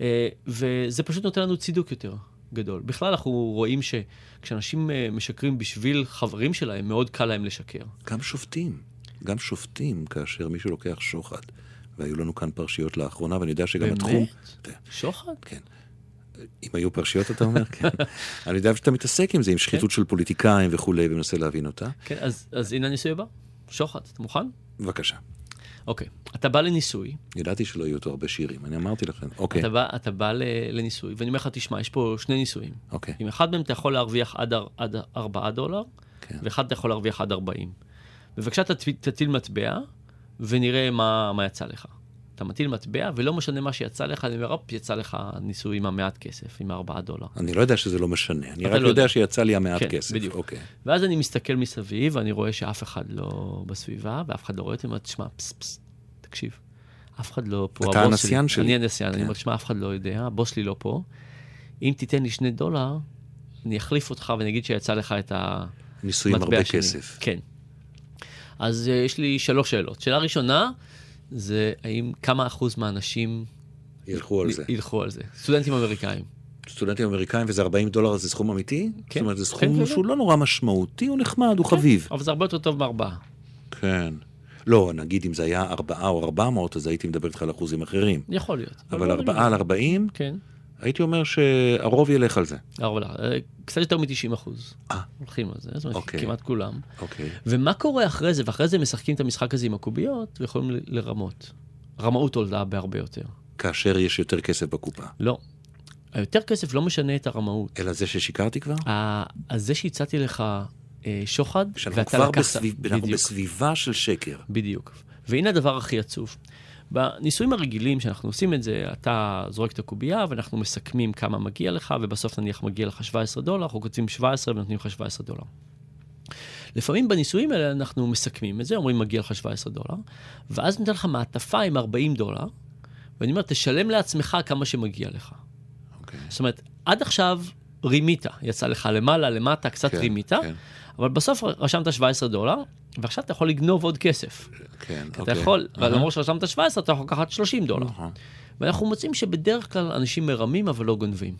אה, וזה פשוט נותן לנו צידוק יותר גדול. בכלל, אנחנו רואים שכשאנשים אה, משקרים בשביל חברים שלהם, מאוד קל להם לשקר. גם שופטים. גם שופטים, כאשר מישהו לוקח שוחד. והיו לנו כאן פרשיות לאחרונה, ואני יודע שגם באמת? התחום... באמת? שוחד? כן. אם היו פרשיות, אתה אומר? כן. <laughs> אני יודע שאתה מתעסק עם זה, עם שחיתות כן. של פוליטיקאים וכולי, ומנסה להבין אותה. כן, אז, אז הנה הניסוי הבא. שוחד, אתה מוכן? בבקשה. אוקיי, אתה בא לניסוי. ידעתי שלא יהיו אותו הרבה שירים, אני אמרתי לכם. אוקיי. אתה בא, אתה בא לניסוי, ואני אומר לך, תשמע, יש פה שני ניסויים. אוקיי. עם אחד מהם אתה יכול להרוויח עד, עד 4 דולר, כן. ואחד אתה יכול להרוויח עד 40. בבקשה תטיל מטבע, ונראה מה, מה יצא לך. אתה מטיל מטבע, ולא משנה מה שיצא לך, אני אומר, הופ, יצא לך ניסוי עם המעט כסף, עם הארבעה דולר. אני לא יודע שזה לא משנה, אני רק לא יודע, שיצא לי המעט כן, כסף. בדיוק. אוקיי. ואז אני מסתכל מסביב, ואני רואה שאף אחד לא בסביבה, ואף אחד לא רואה אותי, אני אומר, תשמע, פס פס, תקשיב, אף אחד לא פה. אתה הנסיין שלי. אני הנסיין, כן. אני אומר, תשמע, אף אחד לא יודע, הבוס שלי לא פה. אם תיתן לי שני דולר, אני אחליף אותך ואני אגיד שיצא לך את המטבע שלי. ניסוי עם הרבה כסף. כן. אז uh, יש לי שלוש שאלות. שאלה ראשונה, זה האם כמה אחוז מהאנשים... ילכו על זה. ילכו על זה. סטודנטים אמריקאים. סטודנטים אמריקאים וזה 40 דולר זה סכום אמיתי? כן. זאת אומרת, זה סכום כן, כן, שהוא לא נורא משמעותי, הוא נחמד, הוא כן, חביב. אבל זה הרבה יותר טוב מארבעה. כן. לא, נגיד אם זה היה ארבעה או ארבע מאות, אז הייתי מדבר איתך על אחוזים אחרים. יכול להיות. אבל ארבעה על ארבעים? כן. הייתי אומר שהרוב ילך על זה. הרוב ילך. אה, קצת יותר מ-90 אחוז. אה. הולכים על זה, זאת אומרת, אוקיי. כמעט כולם. אוקיי. ומה קורה אחרי זה? ואחרי זה משחקים את המשחק הזה עם הקוביות, ויכולים לרמות. רמאות עולה בהרבה יותר. כאשר יש יותר כסף בקופה. לא. היותר כסף לא משנה את הרמאות. אלא זה ששיקרתי כבר? אז זה שהצעתי לך אה, שוחד, שאנחנו כבר בסביב, אנחנו בסביבה של שקר. בדיוק. והנה הדבר הכי עצוב. בניסויים הרגילים שאנחנו עושים את זה, אתה זורק את הקובייה ואנחנו מסכמים כמה מגיע לך, ובסוף נניח מגיע לך 17 דולר, אנחנו כותבים 17 ונותנים לך 17 דולר. לפעמים בניסויים האלה אנחנו מסכמים את זה, אומרים מגיע לך 17 דולר, ואז ניתן לך מעטפה עם 40 דולר, ואני אומר, תשלם לעצמך כמה שמגיע לך. אוקיי. זאת אומרת, עד עכשיו רימית, יצא לך למעלה, למטה, קצת כן, רימית, כן. אבל בסוף רשמת 17 דולר, ועכשיו אתה יכול לגנוב עוד כסף. כן, אתה אוקיי. יכול, למרות שרשמת 17, אתה יכול לקחת 30 דולר. נכון. ואנחנו מוצאים שבדרך כלל אנשים מרמים אבל לא גונבים.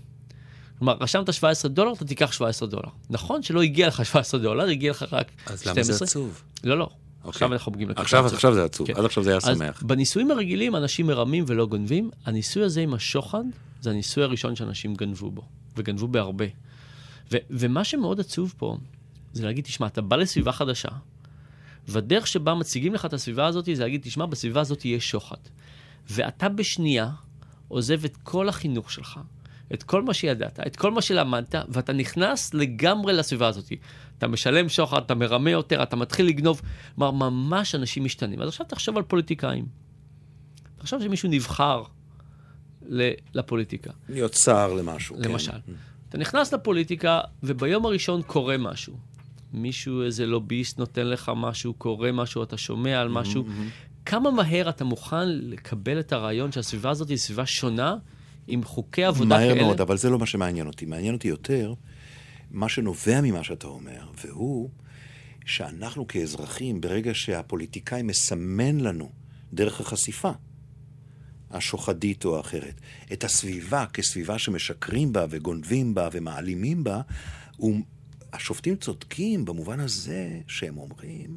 כלומר, רשמת 17 דולר, אתה תיקח 17 דולר. נכון שלא הגיע לך 17 דולר, הגיע לך רק 12. אז למה זה עצוב? לא, לא. אוקיי. עכשיו אנחנו מגיעים לקטע עכשיו, עצוב. עכשיו זה עצוב, כן. עד עכשיו זה היה אז שמח. בניסויים הרגילים אנשים מרמים ולא גונבים. הניסוי הזה עם השוחד, זה הניסוי הראשון שאנשים גנבו בו, וגנבו בהרבה. ו- ומה שמאוד עצוב פה, זה להגיד, תשמע, אתה בא לסביבה חדשה, והדרך שבה מציגים לך את הסביבה הזאת, זה להגיד, תשמע, בסביבה הזאת יש שוחד. ואתה בשנייה עוזב את כל החינוך שלך, את כל מה שידעת, את כל מה שלמדת, ואתה נכנס לגמרי לסביבה הזאת. אתה משלם שוחד, אתה מרמה יותר, אתה מתחיל לגנוב. כלומר, ממש אנשים משתנים. אז עכשיו תחשוב על פוליטיקאים. תחשוב שמישהו נבחר לפוליטיקה. להיות שר למשהו. כן. למשל. אתה נכנס לפוליטיקה, וביום הראשון קורה משהו. מישהו, איזה לוביסט נותן לך משהו, קורה משהו, אתה שומע על משהו. כמה מהר אתה מוכן לקבל את הרעיון שהסביבה הזאת היא סביבה שונה, עם חוקי עבודה מהר כאלה? מאוד, אבל זה לא מה שמעניין אותי. מעניין אותי יותר מה שנובע ממה שאתה אומר, והוא שאנחנו כאזרחים, ברגע שהפוליטיקאי מסמן לנו דרך החשיפה, השוחדית או האחרת, את הסביבה כסביבה שמשקרים בה וגונבים בה ומעלימים בה, הוא... השופטים צודקים במובן הזה שהם אומרים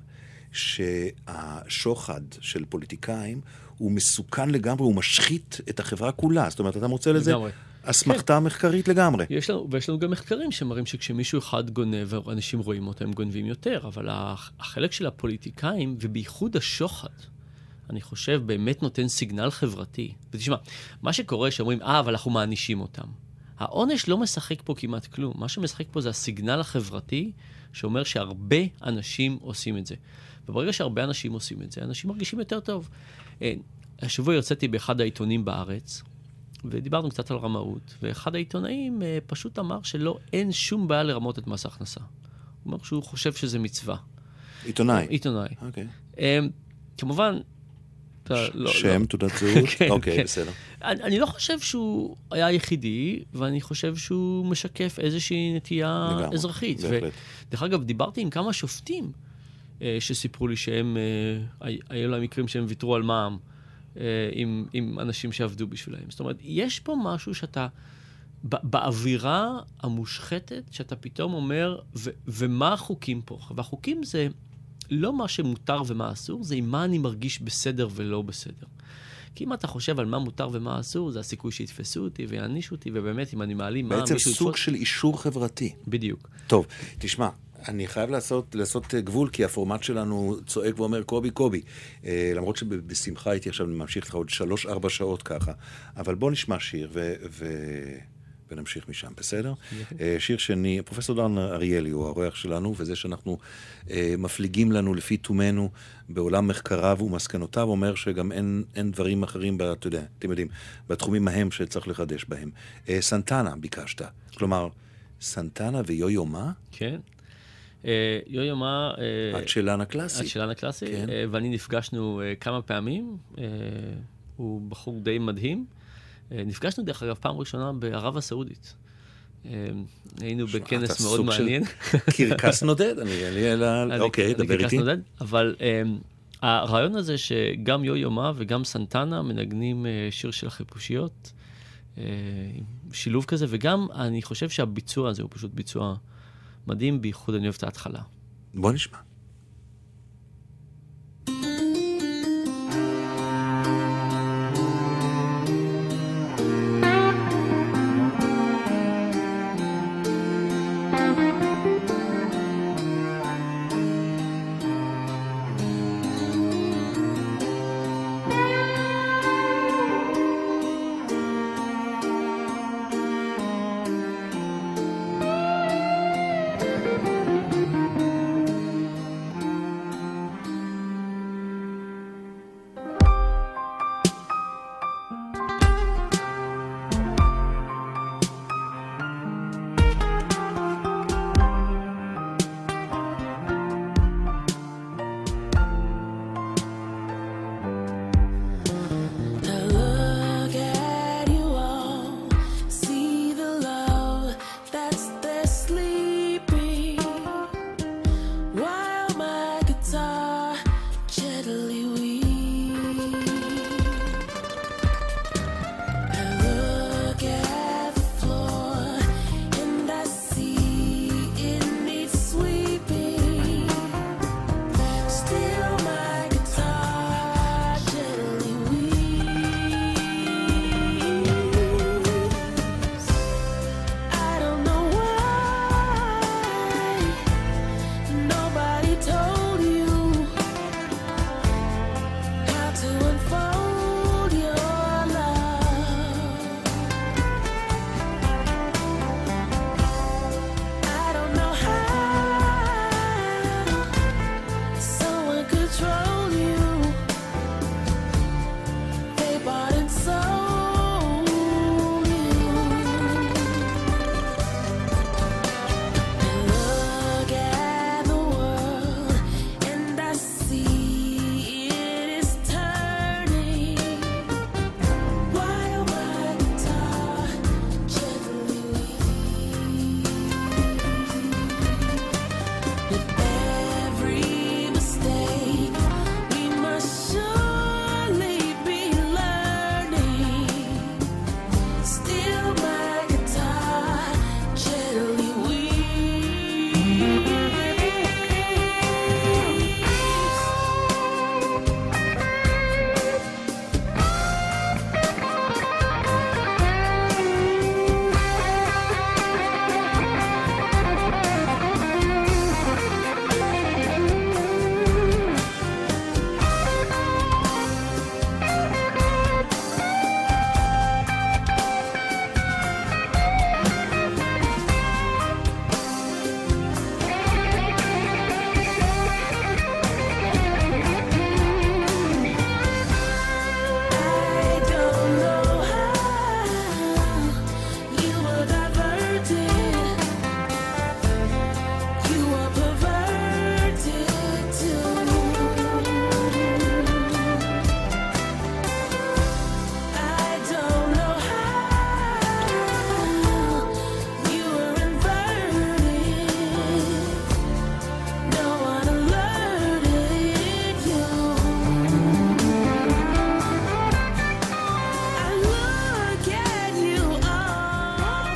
שהשוחד של פוליטיקאים הוא מסוכן לגמרי, הוא משחית את החברה כולה. זאת אומרת, אתה מוצא לזה. אסמכתה מחקרית לגמרי. יש לנו, ויש לנו גם מחקרים שמראים שכשמישהו אחד גונב, אנשים רואים אותו, הם גונבים יותר, אבל הח- החלק של הפוליטיקאים, ובייחוד השוחד, אני חושב, באמת נותן סיגנל חברתי. ותשמע, מה שקורה שאומרים, אה, אבל אנחנו מענישים אותם. העונש לא משחק פה כמעט כלום. מה שמשחק פה זה הסיגנל החברתי, שאומר שהרבה אנשים עושים את זה. וברגע שהרבה אנשים עושים את זה, אנשים מרגישים יותר טוב. אה, השבוע יוצאתי באחד העיתונים בארץ, ודיברנו קצת על רמאות, ואחד העיתונאים אה, פשוט אמר שלא, אין שום בעיה לרמות את מס ההכנסה. הוא אומר שהוא חושב שזה מצווה. עיתונאי. עיתונאי. אוקיי. אה, כמובן, לא... שם, לא. תעודת זהות? כן, אוקיי, כן. בסדר. אני, אני לא חושב שהוא היה היחידי, ואני חושב שהוא משקף איזושהי נטייה לגמרי, אזרחית. בהחלט. ודרך אגב, דיברתי עם כמה שופטים אה, שסיפרו לי שהם, אה, הי- היו להם מקרים שהם ויתרו על מע"מ אה, עם, עם אנשים שעבדו בשבילם. זאת אומרת, יש פה משהו שאתה, באווירה המושחתת, שאתה פתאום אומר, ו, ומה החוקים פה? והחוקים זה לא מה שמותר ומה אסור, זה עם מה אני מרגיש בסדר ולא בסדר. כי אם אתה חושב על מה מותר ומה אסור, זה הסיכוי שיתפסו אותי ויענישו אותי, ובאמת, אם אני מעלים מע"מ, בעצם מישהו סוג יתפוס... של אישור חברתי. בדיוק. טוב, תשמע, אני חייב לעשות, לעשות אה, גבול, כי הפורמט שלנו צועק ואומר, קובי, קובי. אה, למרות שבשמחה הייתי עכשיו ממשיך לך עוד שלוש-ארבע שעות ככה. אבל בוא נשמע שיר ו... ו... ונמשיך משם, בסדר? אה, שיר שני, פרופסור דן אריאלי הוא האורח שלנו, וזה שאנחנו אה, מפליגים לנו לפי תומנו בעולם מחקריו ומסקנותיו, אומר שגם אין, אין דברים אחרים, ב- אתה יודע, אתם יודעים, בתחומים ההם שצריך לחדש בהם. אה, סנטנה ביקשת, כלומר, סנטנה ויו-יו מה? כן. אה, יו-יו מה... אה, את שלן הקלאסי. שלן הקלאסי, כן. אה, ואני נפגשנו אה, כמה פעמים. אה, הוא בחור די מדהים. אה, נפגשנו, דרך אגב, פעם ראשונה בערב הסעודית. אה, היינו בכנס מאוד מעניין. קרקס <laughs> נודד, אני אין לי אלא... אני- אוקיי, דבר איתי. אבל אה, הרעיון הזה שגם יו-יו מה וגם סנטנה מנגנים אה, שיר של החיפושיות, אה, שילוב כזה, וגם אני חושב שהביצוע הזה הוא פשוט ביצוע מדהים, בייחוד אני אוהב את ההתחלה. בוא נשמע.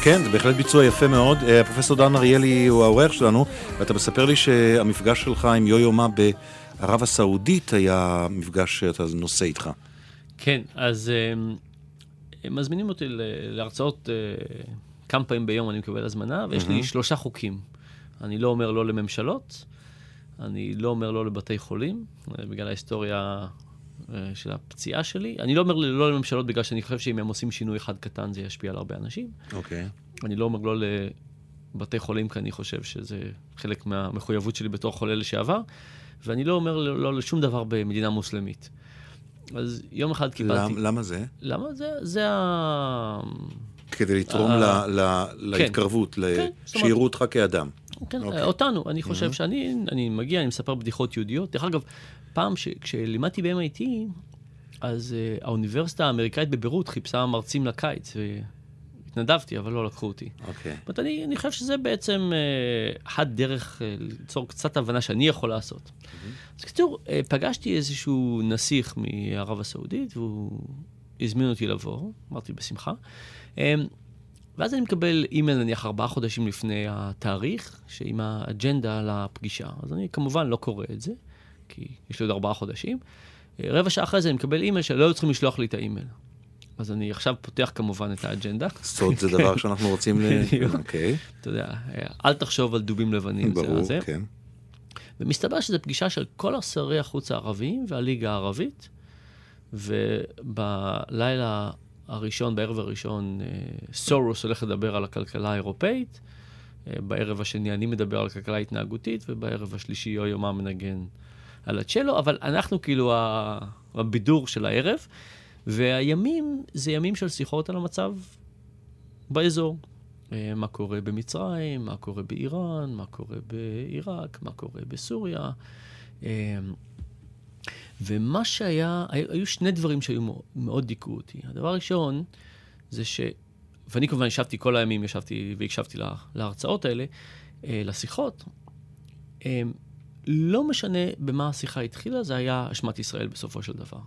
כן, זה בהחלט ביצוע יפה מאוד. אה, פרופסור דן אריאלי הוא האורח שלנו, ואתה מספר לי שהמפגש שלך עם יו-יו מה בערב הסעודית היה מפגש שאתה נושא איתך. כן, אז הם אה, מזמינים אותי להרצאות אה, כמה פעמים ביום, אני מקבל הזמנה, ויש לי שלושה חוקים. אני לא אומר לא לממשלות, אני לא אומר לא לבתי חולים, בגלל ההיסטוריה של הפציעה שלי. אני לא אומר לא לממשלות בגלל שאני חושב שאם הם עושים שינוי אחד קטן זה ישפיע על הרבה אנשים. אוקיי. Okay. אני לא אומר לא לבתי חולים כי אני חושב שזה חלק מהמחויבות שלי בתור חולה לשעבר, ואני לא אומר לא לשום דבר במדינה מוסלמית. אז יום אחד קיבלתי... למ, למה זה? למה זה? זה ה... כדי לתרום ה... ל, ל, כן. להתקרבות, כן, שיראו אותך כאדם. כן, okay. אוקיי. אותנו. אני חושב mm-hmm. שאני מגיע, אני מספר בדיחות יהודיות. דרך אגב, פעם, ש, כשלימדתי ב-MIT, אז uh, האוניברסיטה האמריקאית בביירות חיפשה מרצים לקיץ, והתנדבתי, אבל לא לקחו אותי. אוקיי. Okay. אני, אני חושב שזה בעצם uh, אחת דרך uh, ליצור קצת הבנה שאני יכול לעשות. Mm-hmm. אז בקיצור, uh, פגשתי איזשהו נסיך מערב הסעודית, והוא הזמין אותי לבוא, אמרתי בשמחה. Um, ואז אני מקבל אימייל נניח ארבעה חודשים לפני התאריך, שעם האג'נדה לפגישה. אז אני כמובן לא קורא את זה. כי יש לי עוד ארבעה חודשים. אה, רבע שעה אחרי זה אני מקבל אימייל שלא היו צריכים לשלוח לי את האימייל. אז אני עכשיו פותח כמובן את האג'נדה. סוד זה דבר שאנחנו רוצים ל... <laughs> אוקיי. אתה יודע, אה, אל תחשוב על דובים לבנים. ברור, כן. ומסתבר שזו פגישה של כל השרי החוץ הערביים והליגה הערבית, ובלילה הראשון, בערב הראשון, אה, סורוס הולך לדבר על הכלכלה האירופאית, בערב השני אני מדבר על כלכלה התנהגותית, ובערב השלישי יו-יומה מנגן על הצ'לו, אבל אנחנו כאילו הבידור של הערב, והימים זה ימים של שיחות על המצב באזור. אה, מה קורה במצרים, מה קורה באיראן, מה קורה בעיראק, מה קורה בסוריה. אה, ומה שהיה, היו שני דברים שהיו מאוד דיכאו אותי. הדבר הראשון זה ש... ואני כמובן ישבתי כל הימים, ישבתי והקשבתי להרצאות האלה, אה, לשיחות. לא משנה במה השיחה התחילה, זה היה אשמת ישראל בסופו של דבר.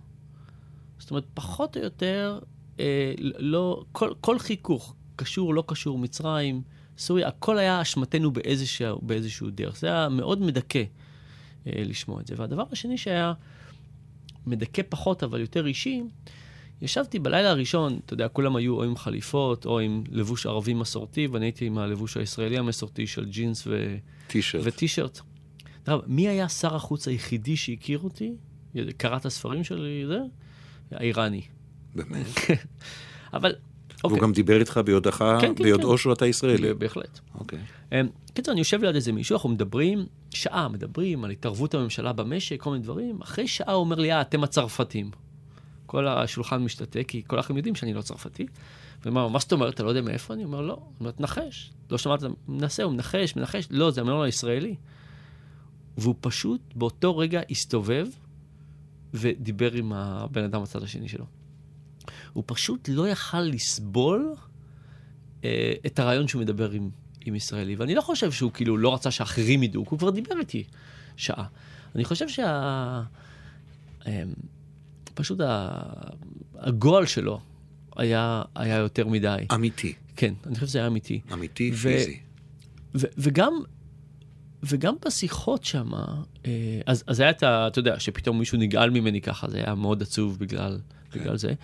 זאת אומרת, פחות או יותר, אה, לא, כל, כל חיכוך, קשור, לא קשור, מצרים, סוריה, הכל היה אשמתנו באיזשהו, באיזשהו דרך. זה היה מאוד מדכא אה, לשמוע את זה. והדבר השני שהיה מדכא פחות, אבל יותר אישי, ישבתי בלילה הראשון, אתה יודע, כולם היו או עם חליפות או עם לבוש ערבי מסורתי, ואני הייתי עם הלבוש הישראלי המסורתי של ג'ינס. וטישרט. דרך מי היה שר החוץ היחידי שהכיר אותי? קרא את הספרים שלי, זה? האיראני. באמת? <laughs> אבל... והוא אוקיי. גם דיבר איתך ביודעך, כן, כן, ביודעו כן. שאתה ישראלי. בהחלט. אוקיי. אמ, קיצור, אני יושב ליד איזה מישהו, אנחנו מדברים, שעה מדברים על התערבות הממשלה במשק, כל מיני דברים. אחרי שעה הוא אומר לי, אה, אתם הצרפתים. כל השולחן משתתק, כי כל האחרים יודעים שאני לא צרפתי. ואומר, מה זאת אומרת, אתה לא יודע מאיפה אני? אומר, לא. הוא אומר, נחש. לא שמעת, מנסה, הוא מנחש, מנחש. לא, זה המנון הישראלי. והוא פשוט באותו רגע הסתובב ודיבר עם הבן אדם בצד השני שלו. הוא פשוט לא יכל לסבול אה, את הרעיון שהוא מדבר עם, עם ישראלי. ואני לא חושב שהוא כאילו לא רצה שאחרים ידעו, הוא כבר דיבר איתי שעה. אני חושב שה... אה, פשוט ה... הגועל שלו היה, היה יותר מדי. אמיתי. כן, אני חושב שזה היה אמיתי. אמיתי, ו... פיזי. ו- וגם וגם בשיחות שם, אה, אז, אז היה את ה... אתה יודע, שפתאום מישהו נגעל ממני ככה, זה היה מאוד עצוב בגלל, כן. בגלל זה.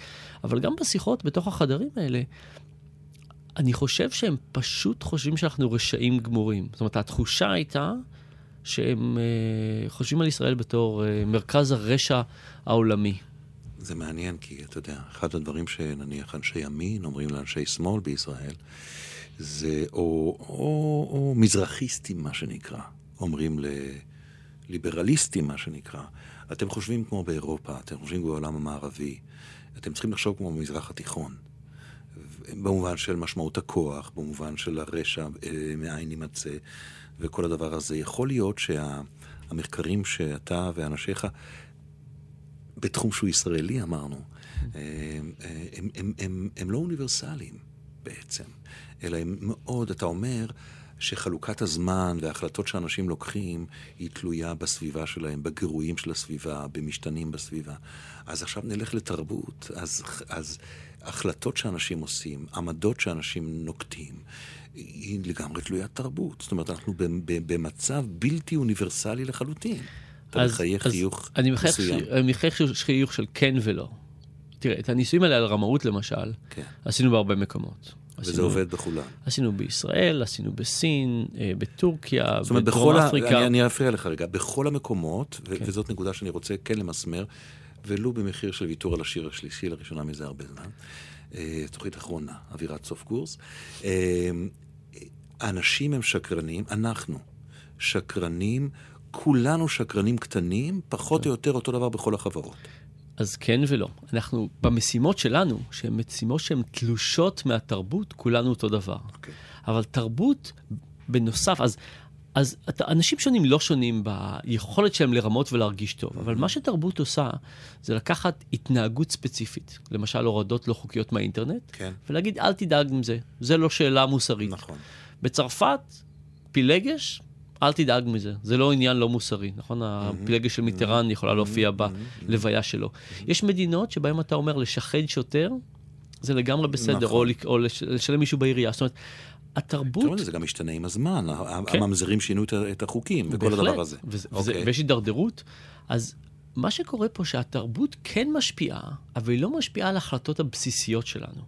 אבל גם בשיחות בתוך החדרים האלה, אני חושב שהם פשוט חושבים שאנחנו רשעים גמורים. זאת אומרת, התחושה הייתה שהם אה, חושבים על ישראל בתור אה, מרכז הרשע העולמי. זה מעניין, כי אתה יודע, אחד הדברים שנניח אנשי ימין אומרים לאנשי שמאל בישראל, זה או, או, או מזרחיסטים, מה שנקרא, אומרים לליברליסטים, מה שנקרא. אתם חושבים כמו באירופה, אתם חושבים בעולם המערבי, אתם צריכים לחשוב כמו במזרח התיכון. במובן של משמעות הכוח, במובן של הרשע, אה, מאין יימצא, וכל הדבר הזה. יכול להיות שהמחקרים שאתה ואנשיך, בתחום שהוא ישראלי אמרנו, הם, אה, אה, הם, הם, הם, הם לא אוניברסליים בעצם. אלא הם מאוד, אתה אומר, שחלוקת הזמן וההחלטות שאנשים לוקחים היא תלויה בסביבה שלהם, בגירויים של הסביבה, במשתנים בסביבה. אז עכשיו נלך לתרבות. אז, אז החלטות שאנשים עושים, עמדות שאנשים נוקטים, היא לגמרי תלוית תרבות. זאת אומרת, אנחנו במצב בלתי אוניברסלי לחלוטין. אתה מחייך חיוך מסוים. אני מחייך חיוך של כן ולא. תראה, את הניסויים האלה על רמאות למשל, כן. עשינו בהרבה מקומות. וזה עשינו, עובד בכולם. עשינו בישראל, עשינו בסין, אה, בטורקיה, בדרום אפריקה. אני, אני אפריע לך רגע. בכל המקומות, כן. וזאת נקודה שאני רוצה כן למסמר, ולו במחיר של ויתור על השיר השלישי, לראשונה מזה הרבה זמן. אה, תוכנית אחרונה, אווירת סוף קורס. אה, האנשים הם שקרנים, אנחנו שקרנים, כולנו שקרנים קטנים, פחות כן. או יותר אותו דבר בכל החברות. אז כן ולא. אנחנו, במשימות שלנו, שהן משימות שהן תלושות מהתרבות, כולנו אותו דבר. Okay. אוקיי. אבל תרבות, בנוסף, אז, אז אנשים שונים לא שונים ביכולת שלהם לרמות ולהרגיש טוב, אבל מה שתרבות עושה, זה לקחת התנהגות ספציפית, למשל הורדות לא חוקיות מהאינטרנט, כן. ולהגיד, אל תדאג עם זה, זה לא שאלה מוסרית. נכון. בצרפת, פילגש, אל תדאג מזה, זה לא עניין לא מוסרי, נכון? הפילגש של מיטרן יכולה להופיע בלוויה שלו. יש מדינות שבהן אתה אומר לשחד שוטר, זה לגמרי בסדר, או נכון. לשלם מישהו בעירייה. זאת אומרת, התרבות... זה גם משתנה עם הזמן, כן. הממזרים שינו את החוקים וכל הדבר הזה. אוקיי. ויש הידרדרות. אז מה שקורה פה שהתרבות כן משפיעה, אבל היא לא משפיעה על ההחלטות הבסיסיות שלנו.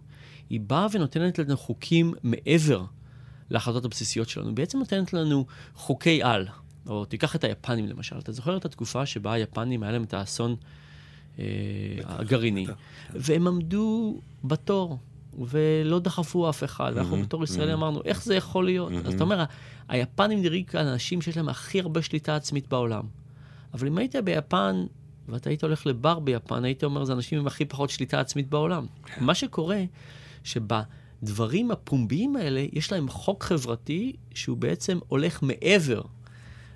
היא באה ונותנת לנו חוקים מעבר להחלטות הבסיסיות שלנו. בעצם נותנת לנו חוקי על. או תיקח את היפנים למשל. אתה זוכר את התקופה שבה היפנים היה להם את האסון אה, הגרעיני, והם עמדו בתור. ולא דחפו אף אחד, ואנחנו בתור ישראלים אמרנו, איך זה יכול להיות? אז אתה אומר, היפנים נראים כאן אנשים שיש להם הכי הרבה שליטה עצמית בעולם. אבל אם היית ביפן, ואתה היית הולך לבר ביפן, היית אומר, זה אנשים עם הכי פחות שליטה עצמית בעולם. כן. מה שקורה, שבה... הדברים הפומביים האלה, יש להם חוק חברתי שהוא בעצם הולך מעבר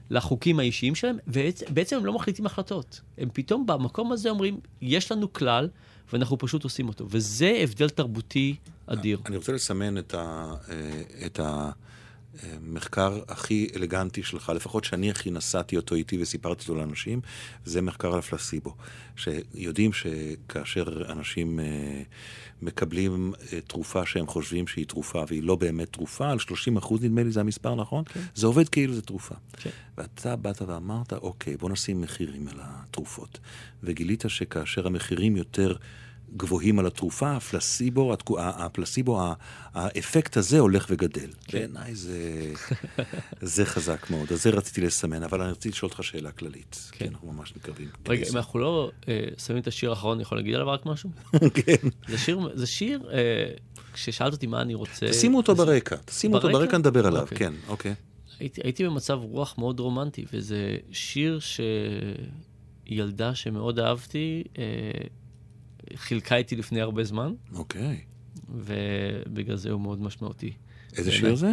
לחוקים האישיים שלהם, ובעצם הם לא מחליטים החלטות. הם פתאום במקום הזה אומרים, יש לנו כלל, ואנחנו פשוט עושים אותו. וזה הבדל תרבותי אדיר. אני רוצה לסמן את ה... אה, את ה... המחקר הכי אלגנטי שלך, לפחות שאני הכי נשאתי אותו איתי וסיפרתי אותו לאנשים, זה מחקר על הפלסיבו. שיודעים שכאשר אנשים אה, מקבלים אה, תרופה שהם חושבים שהיא תרופה והיא לא באמת תרופה, על 30 אחוז נדמה לי זה המספר, נכון? כן. זה עובד כאילו זה תרופה. כן. ואתה באת ואמרת, אוקיי, בוא נשים מחירים על התרופות. וגילית שכאשר המחירים יותר... גבוהים על התרופה, הפלסיבו, הפלסיבו, האפקט הזה הולך וגדל. כן. בעיניי זה, זה חזק מאוד, אז זה רציתי לסמן, אבל אני רציתי לשאול אותך שאלה כללית. כן. אנחנו ממש מקווים. רגע, אם אנחנו לא אה, שמים את השיר האחרון, אני יכול להגיד עליו רק משהו? <laughs> כן. זה שיר, זה שיר, אה, כששאלת אותי מה אני רוצה... תשימו אותו ברקע, תשימו אותו ברקע, נדבר עליו, אוקיי. כן, אוקיי. הייתי, הייתי במצב רוח מאוד רומנטי, וזה שיר שילדה שמאוד אהבתי, אה, חילקה איתי לפני הרבה זמן. אוקיי. ובגלל זה הוא מאוד משמעותי. איזה שיר זה?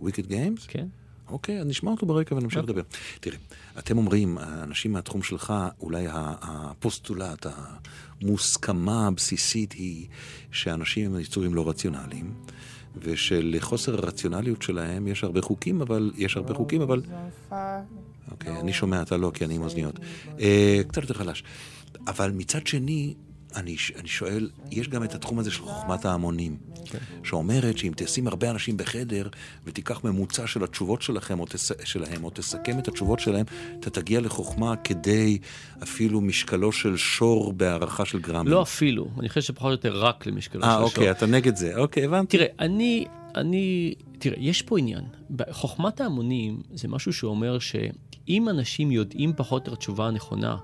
Wicked Games? כן. אוקיי, אז נשמע אותו ברקע ונמשיך. לדבר. תראה, אתם אומרים, אנשים מהתחום שלך, אולי הפוסטולט, המוסכמה הבסיסית היא שאנשים הם יצורים לא רציונליים, ושלחוסר הרציונליות שלהם יש הרבה חוקים, אבל... יש הרבה חוקים, אבל... אוקיי, אני שומע, אתה לא, כי אני עם אוזניות. אה, קצת יותר חלש. אבל מצד שני, אני, אני שואל, יש גם את התחום הזה של חוכמת ההמונים, כן. שאומרת שאם תשים הרבה אנשים בחדר ותיקח ממוצע של התשובות שלכם או תס, שלהם, או תסכם את התשובות שלהם, אתה תגיע לחוכמה כדי אפילו משקלו של שור בהערכה של גרמים. לא אפילו, אני חושב שפחות או יותר רק למשקלו 아, של אוקיי, שור. אה, אוקיי, אתה נגד זה, אוקיי, הבנתי. תראה, אני, אני, תראה, יש פה עניין. חוכמת ההמונים זה משהו שאומר שאם אנשים יודעים פחות או יותר תשובה הנכונה,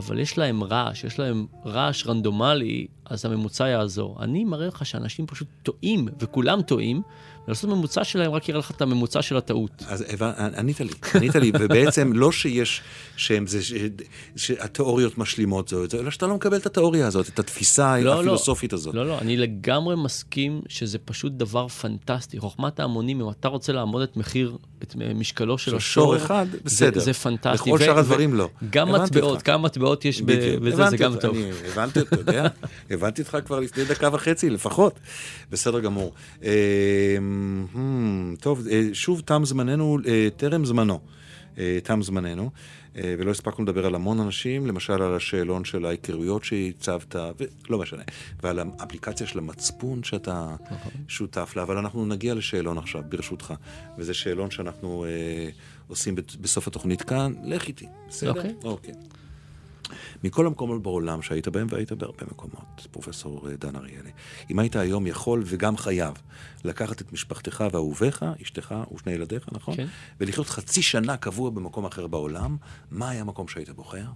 אבל יש להם רעש, יש להם רעש רנדומלי, אז הממוצע יעזור. אני מראה לך שאנשים פשוט טועים, וכולם טועים, ולעשות ממוצע שלהם רק יראה לך את הממוצע של הטעות. אז ענית לי, ענית לי, ובעצם לא שיש, שהם זה, שהתיאוריות משלימות זאת, אלא שאתה לא מקבל את התיאוריה הזאת, את התפיסה לא, לא. הפילוסופית לא, הזאת. לא, לא, אני לגמרי מסכים שזה פשוט דבר פנטסטי. חוכמת ההמונים, אם אתה רוצה לעמוד את מחיר, את משקלו של השור, אחד, בסדר. זה, זה פנטסטי. בכל שאר הדברים לא. גם מטבעות, כמה מטבעות יש בזה, זה גם טוב. הבנתי, אתה יודע, הבנתי אותך כבר לפני דקה וחצי לפחות. בסדר גמור. אמ, טוב, אה, שוב תם זמננו, אה, טרם זמנו. תם זמננו, ולא הספקנו לדבר על המון אנשים, למשל על השאלון של ההיכרויות שהצבת, ולא משנה, ועל האפליקציה של המצפון שאתה נכון. שותף לה, אבל אנחנו נגיע לשאלון עכשיו, ברשותך, וזה שאלון שאנחנו אה, עושים בסוף התוכנית כאן, לך איתי, בסדר? אוקיי. Okay. אוקיי. Okay. מכל המקומות בעולם שהיית בהם, והיית בהרבה מקומות, פרופסור דן אריאלי. אם היית היום יכול וגם חייב לקחת את משפחתך ואהוביך, אשתך ושני ילדיך, נכון? כן. ולחיות חצי שנה קבוע במקום אחר בעולם, מה היה המקום שהיית בוחר?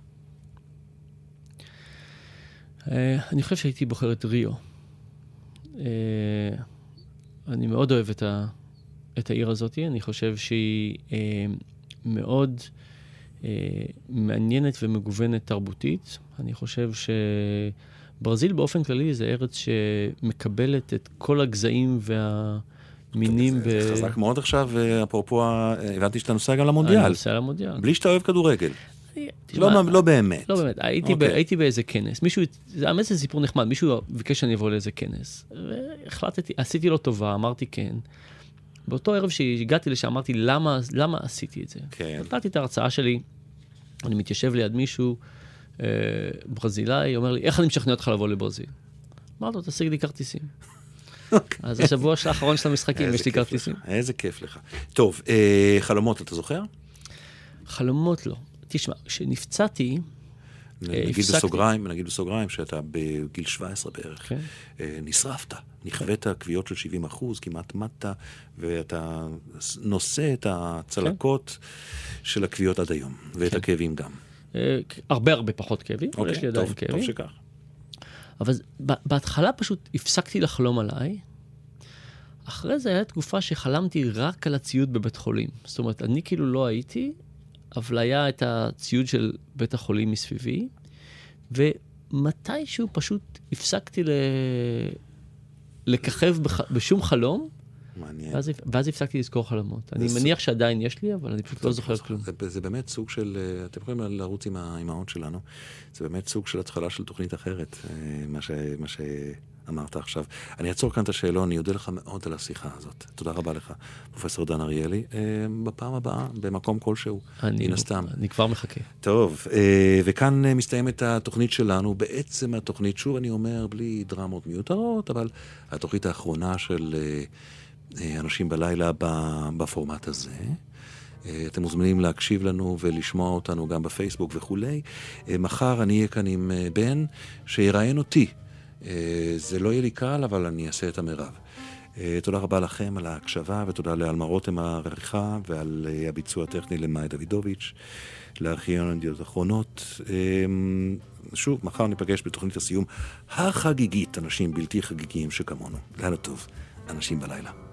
אה, אני חושב שהייתי בוחר את ריו. אה, אני מאוד אוהב את, ה, את העיר הזאת, אני חושב שהיא מאוד... אה, מעניינת ומגוונת תרבותית. אני חושב שברזיל באופן כללי זה ארץ שמקבלת את כל הגזעים והמינים. זה, ב... זה חזק מאוד עכשיו, אפרופו, הבנתי שאתה נוסע גם למונדיאל. אני נוסע למונדיאל. בלי שאתה אוהב כדורגל. תשמע, לא, לא באמת. לא באמת, הייתי, okay. ב, אוקיי. הייתי באיזה כנס, מישהו, זה האמת זה סיפור נחמד, מישהו ביקש שאני אבוא לאיזה כנס, והחלטתי, עשיתי לו טובה, אמרתי כן. באותו ערב שהגעתי לשם אמרתי, למה, למה עשיתי את זה? כן. נתתי את ההרצאה שלי, אני מתיישב ליד מישהו, אה, ברזילאי, אומר לי, איך אני משכנע אותך לבוא לברזיל? אמרתי לו, תשיג לי כרטיסים. אוקיי. אז השבוע האחרון של המשחקים, יש לי כרטיסים. איזה כיף לך. טוב, אה, חלומות, אתה זוכר? חלומות לא. תשמע, כשנפצעתי, נגיד בסוגריים, נגיד בסוגריים שאתה בגיל 17 בערך, כן. אה, נשרפת, נכווית כוויות של 70 אחוז, כמעט מטה, ואתה נושא את הצלקות כן. של הכוויות עד היום, ואת כן. הכאבים גם. אה, הרבה הרבה פחות כאבים, אבל יש לי עדיין כאבים. טוב שכך. אבל בהתחלה פשוט הפסקתי לחלום עליי. אחרי זה הייתה תקופה שחלמתי רק על הציוד בבית חולים. זאת אומרת, אני כאילו לא הייתי, אבל היה את הציוד של בית החולים מסביבי, ומתישהו פשוט הפסקתי ל... לככב בח... בשום חלום. מעניין. ואז, ואז הפסקתי לזכור חלומות. אני סוג... מניח שעדיין יש לי, אבל אני פשוט לא זוכר כלום. זה, זה באמת סוג של, אה, אתם יכולים לרוץ עם האימהות שלנו, זה באמת סוג של התחלה של תוכנית אחרת, אה, מה, ש, מה ש, אמרת עכשיו. אני אעצור כאן את השאלון, אני אודה לך מאוד על השיחה הזאת. תודה רבה לך, פרופסור דן אריאלי. אה, בפעם הבאה, במקום כלשהו, מן הסתם. אני כבר מחכה. טוב, אה, וכאן אה, מסתיימת התוכנית שלנו. בעצם התוכנית, שוב אני אומר, בלי דרמות מיותרות, אבל התוכנית האחרונה של אנשים בלילה בפורמט הזה. אתם מוזמנים להקשיב לנו ולשמוע אותנו גם בפייסבוק וכולי. מחר אני אהיה כאן עם בן שיראיין אותי זה לא יהיה לי קל, אבל אני אעשה את המרב. אה, תודה רבה לכם על ההקשבה, ותודה לאלמה רותם העריכה ועל אה, הביצוע הטכני למאי דוידוביץ', לארכיון ידיעות אחרונות. שוב, מחר ניפגש בתוכנית הסיום החגיגית, אנשים בלתי חגיגיים שכמונו. לילה טוב, אנשים בלילה.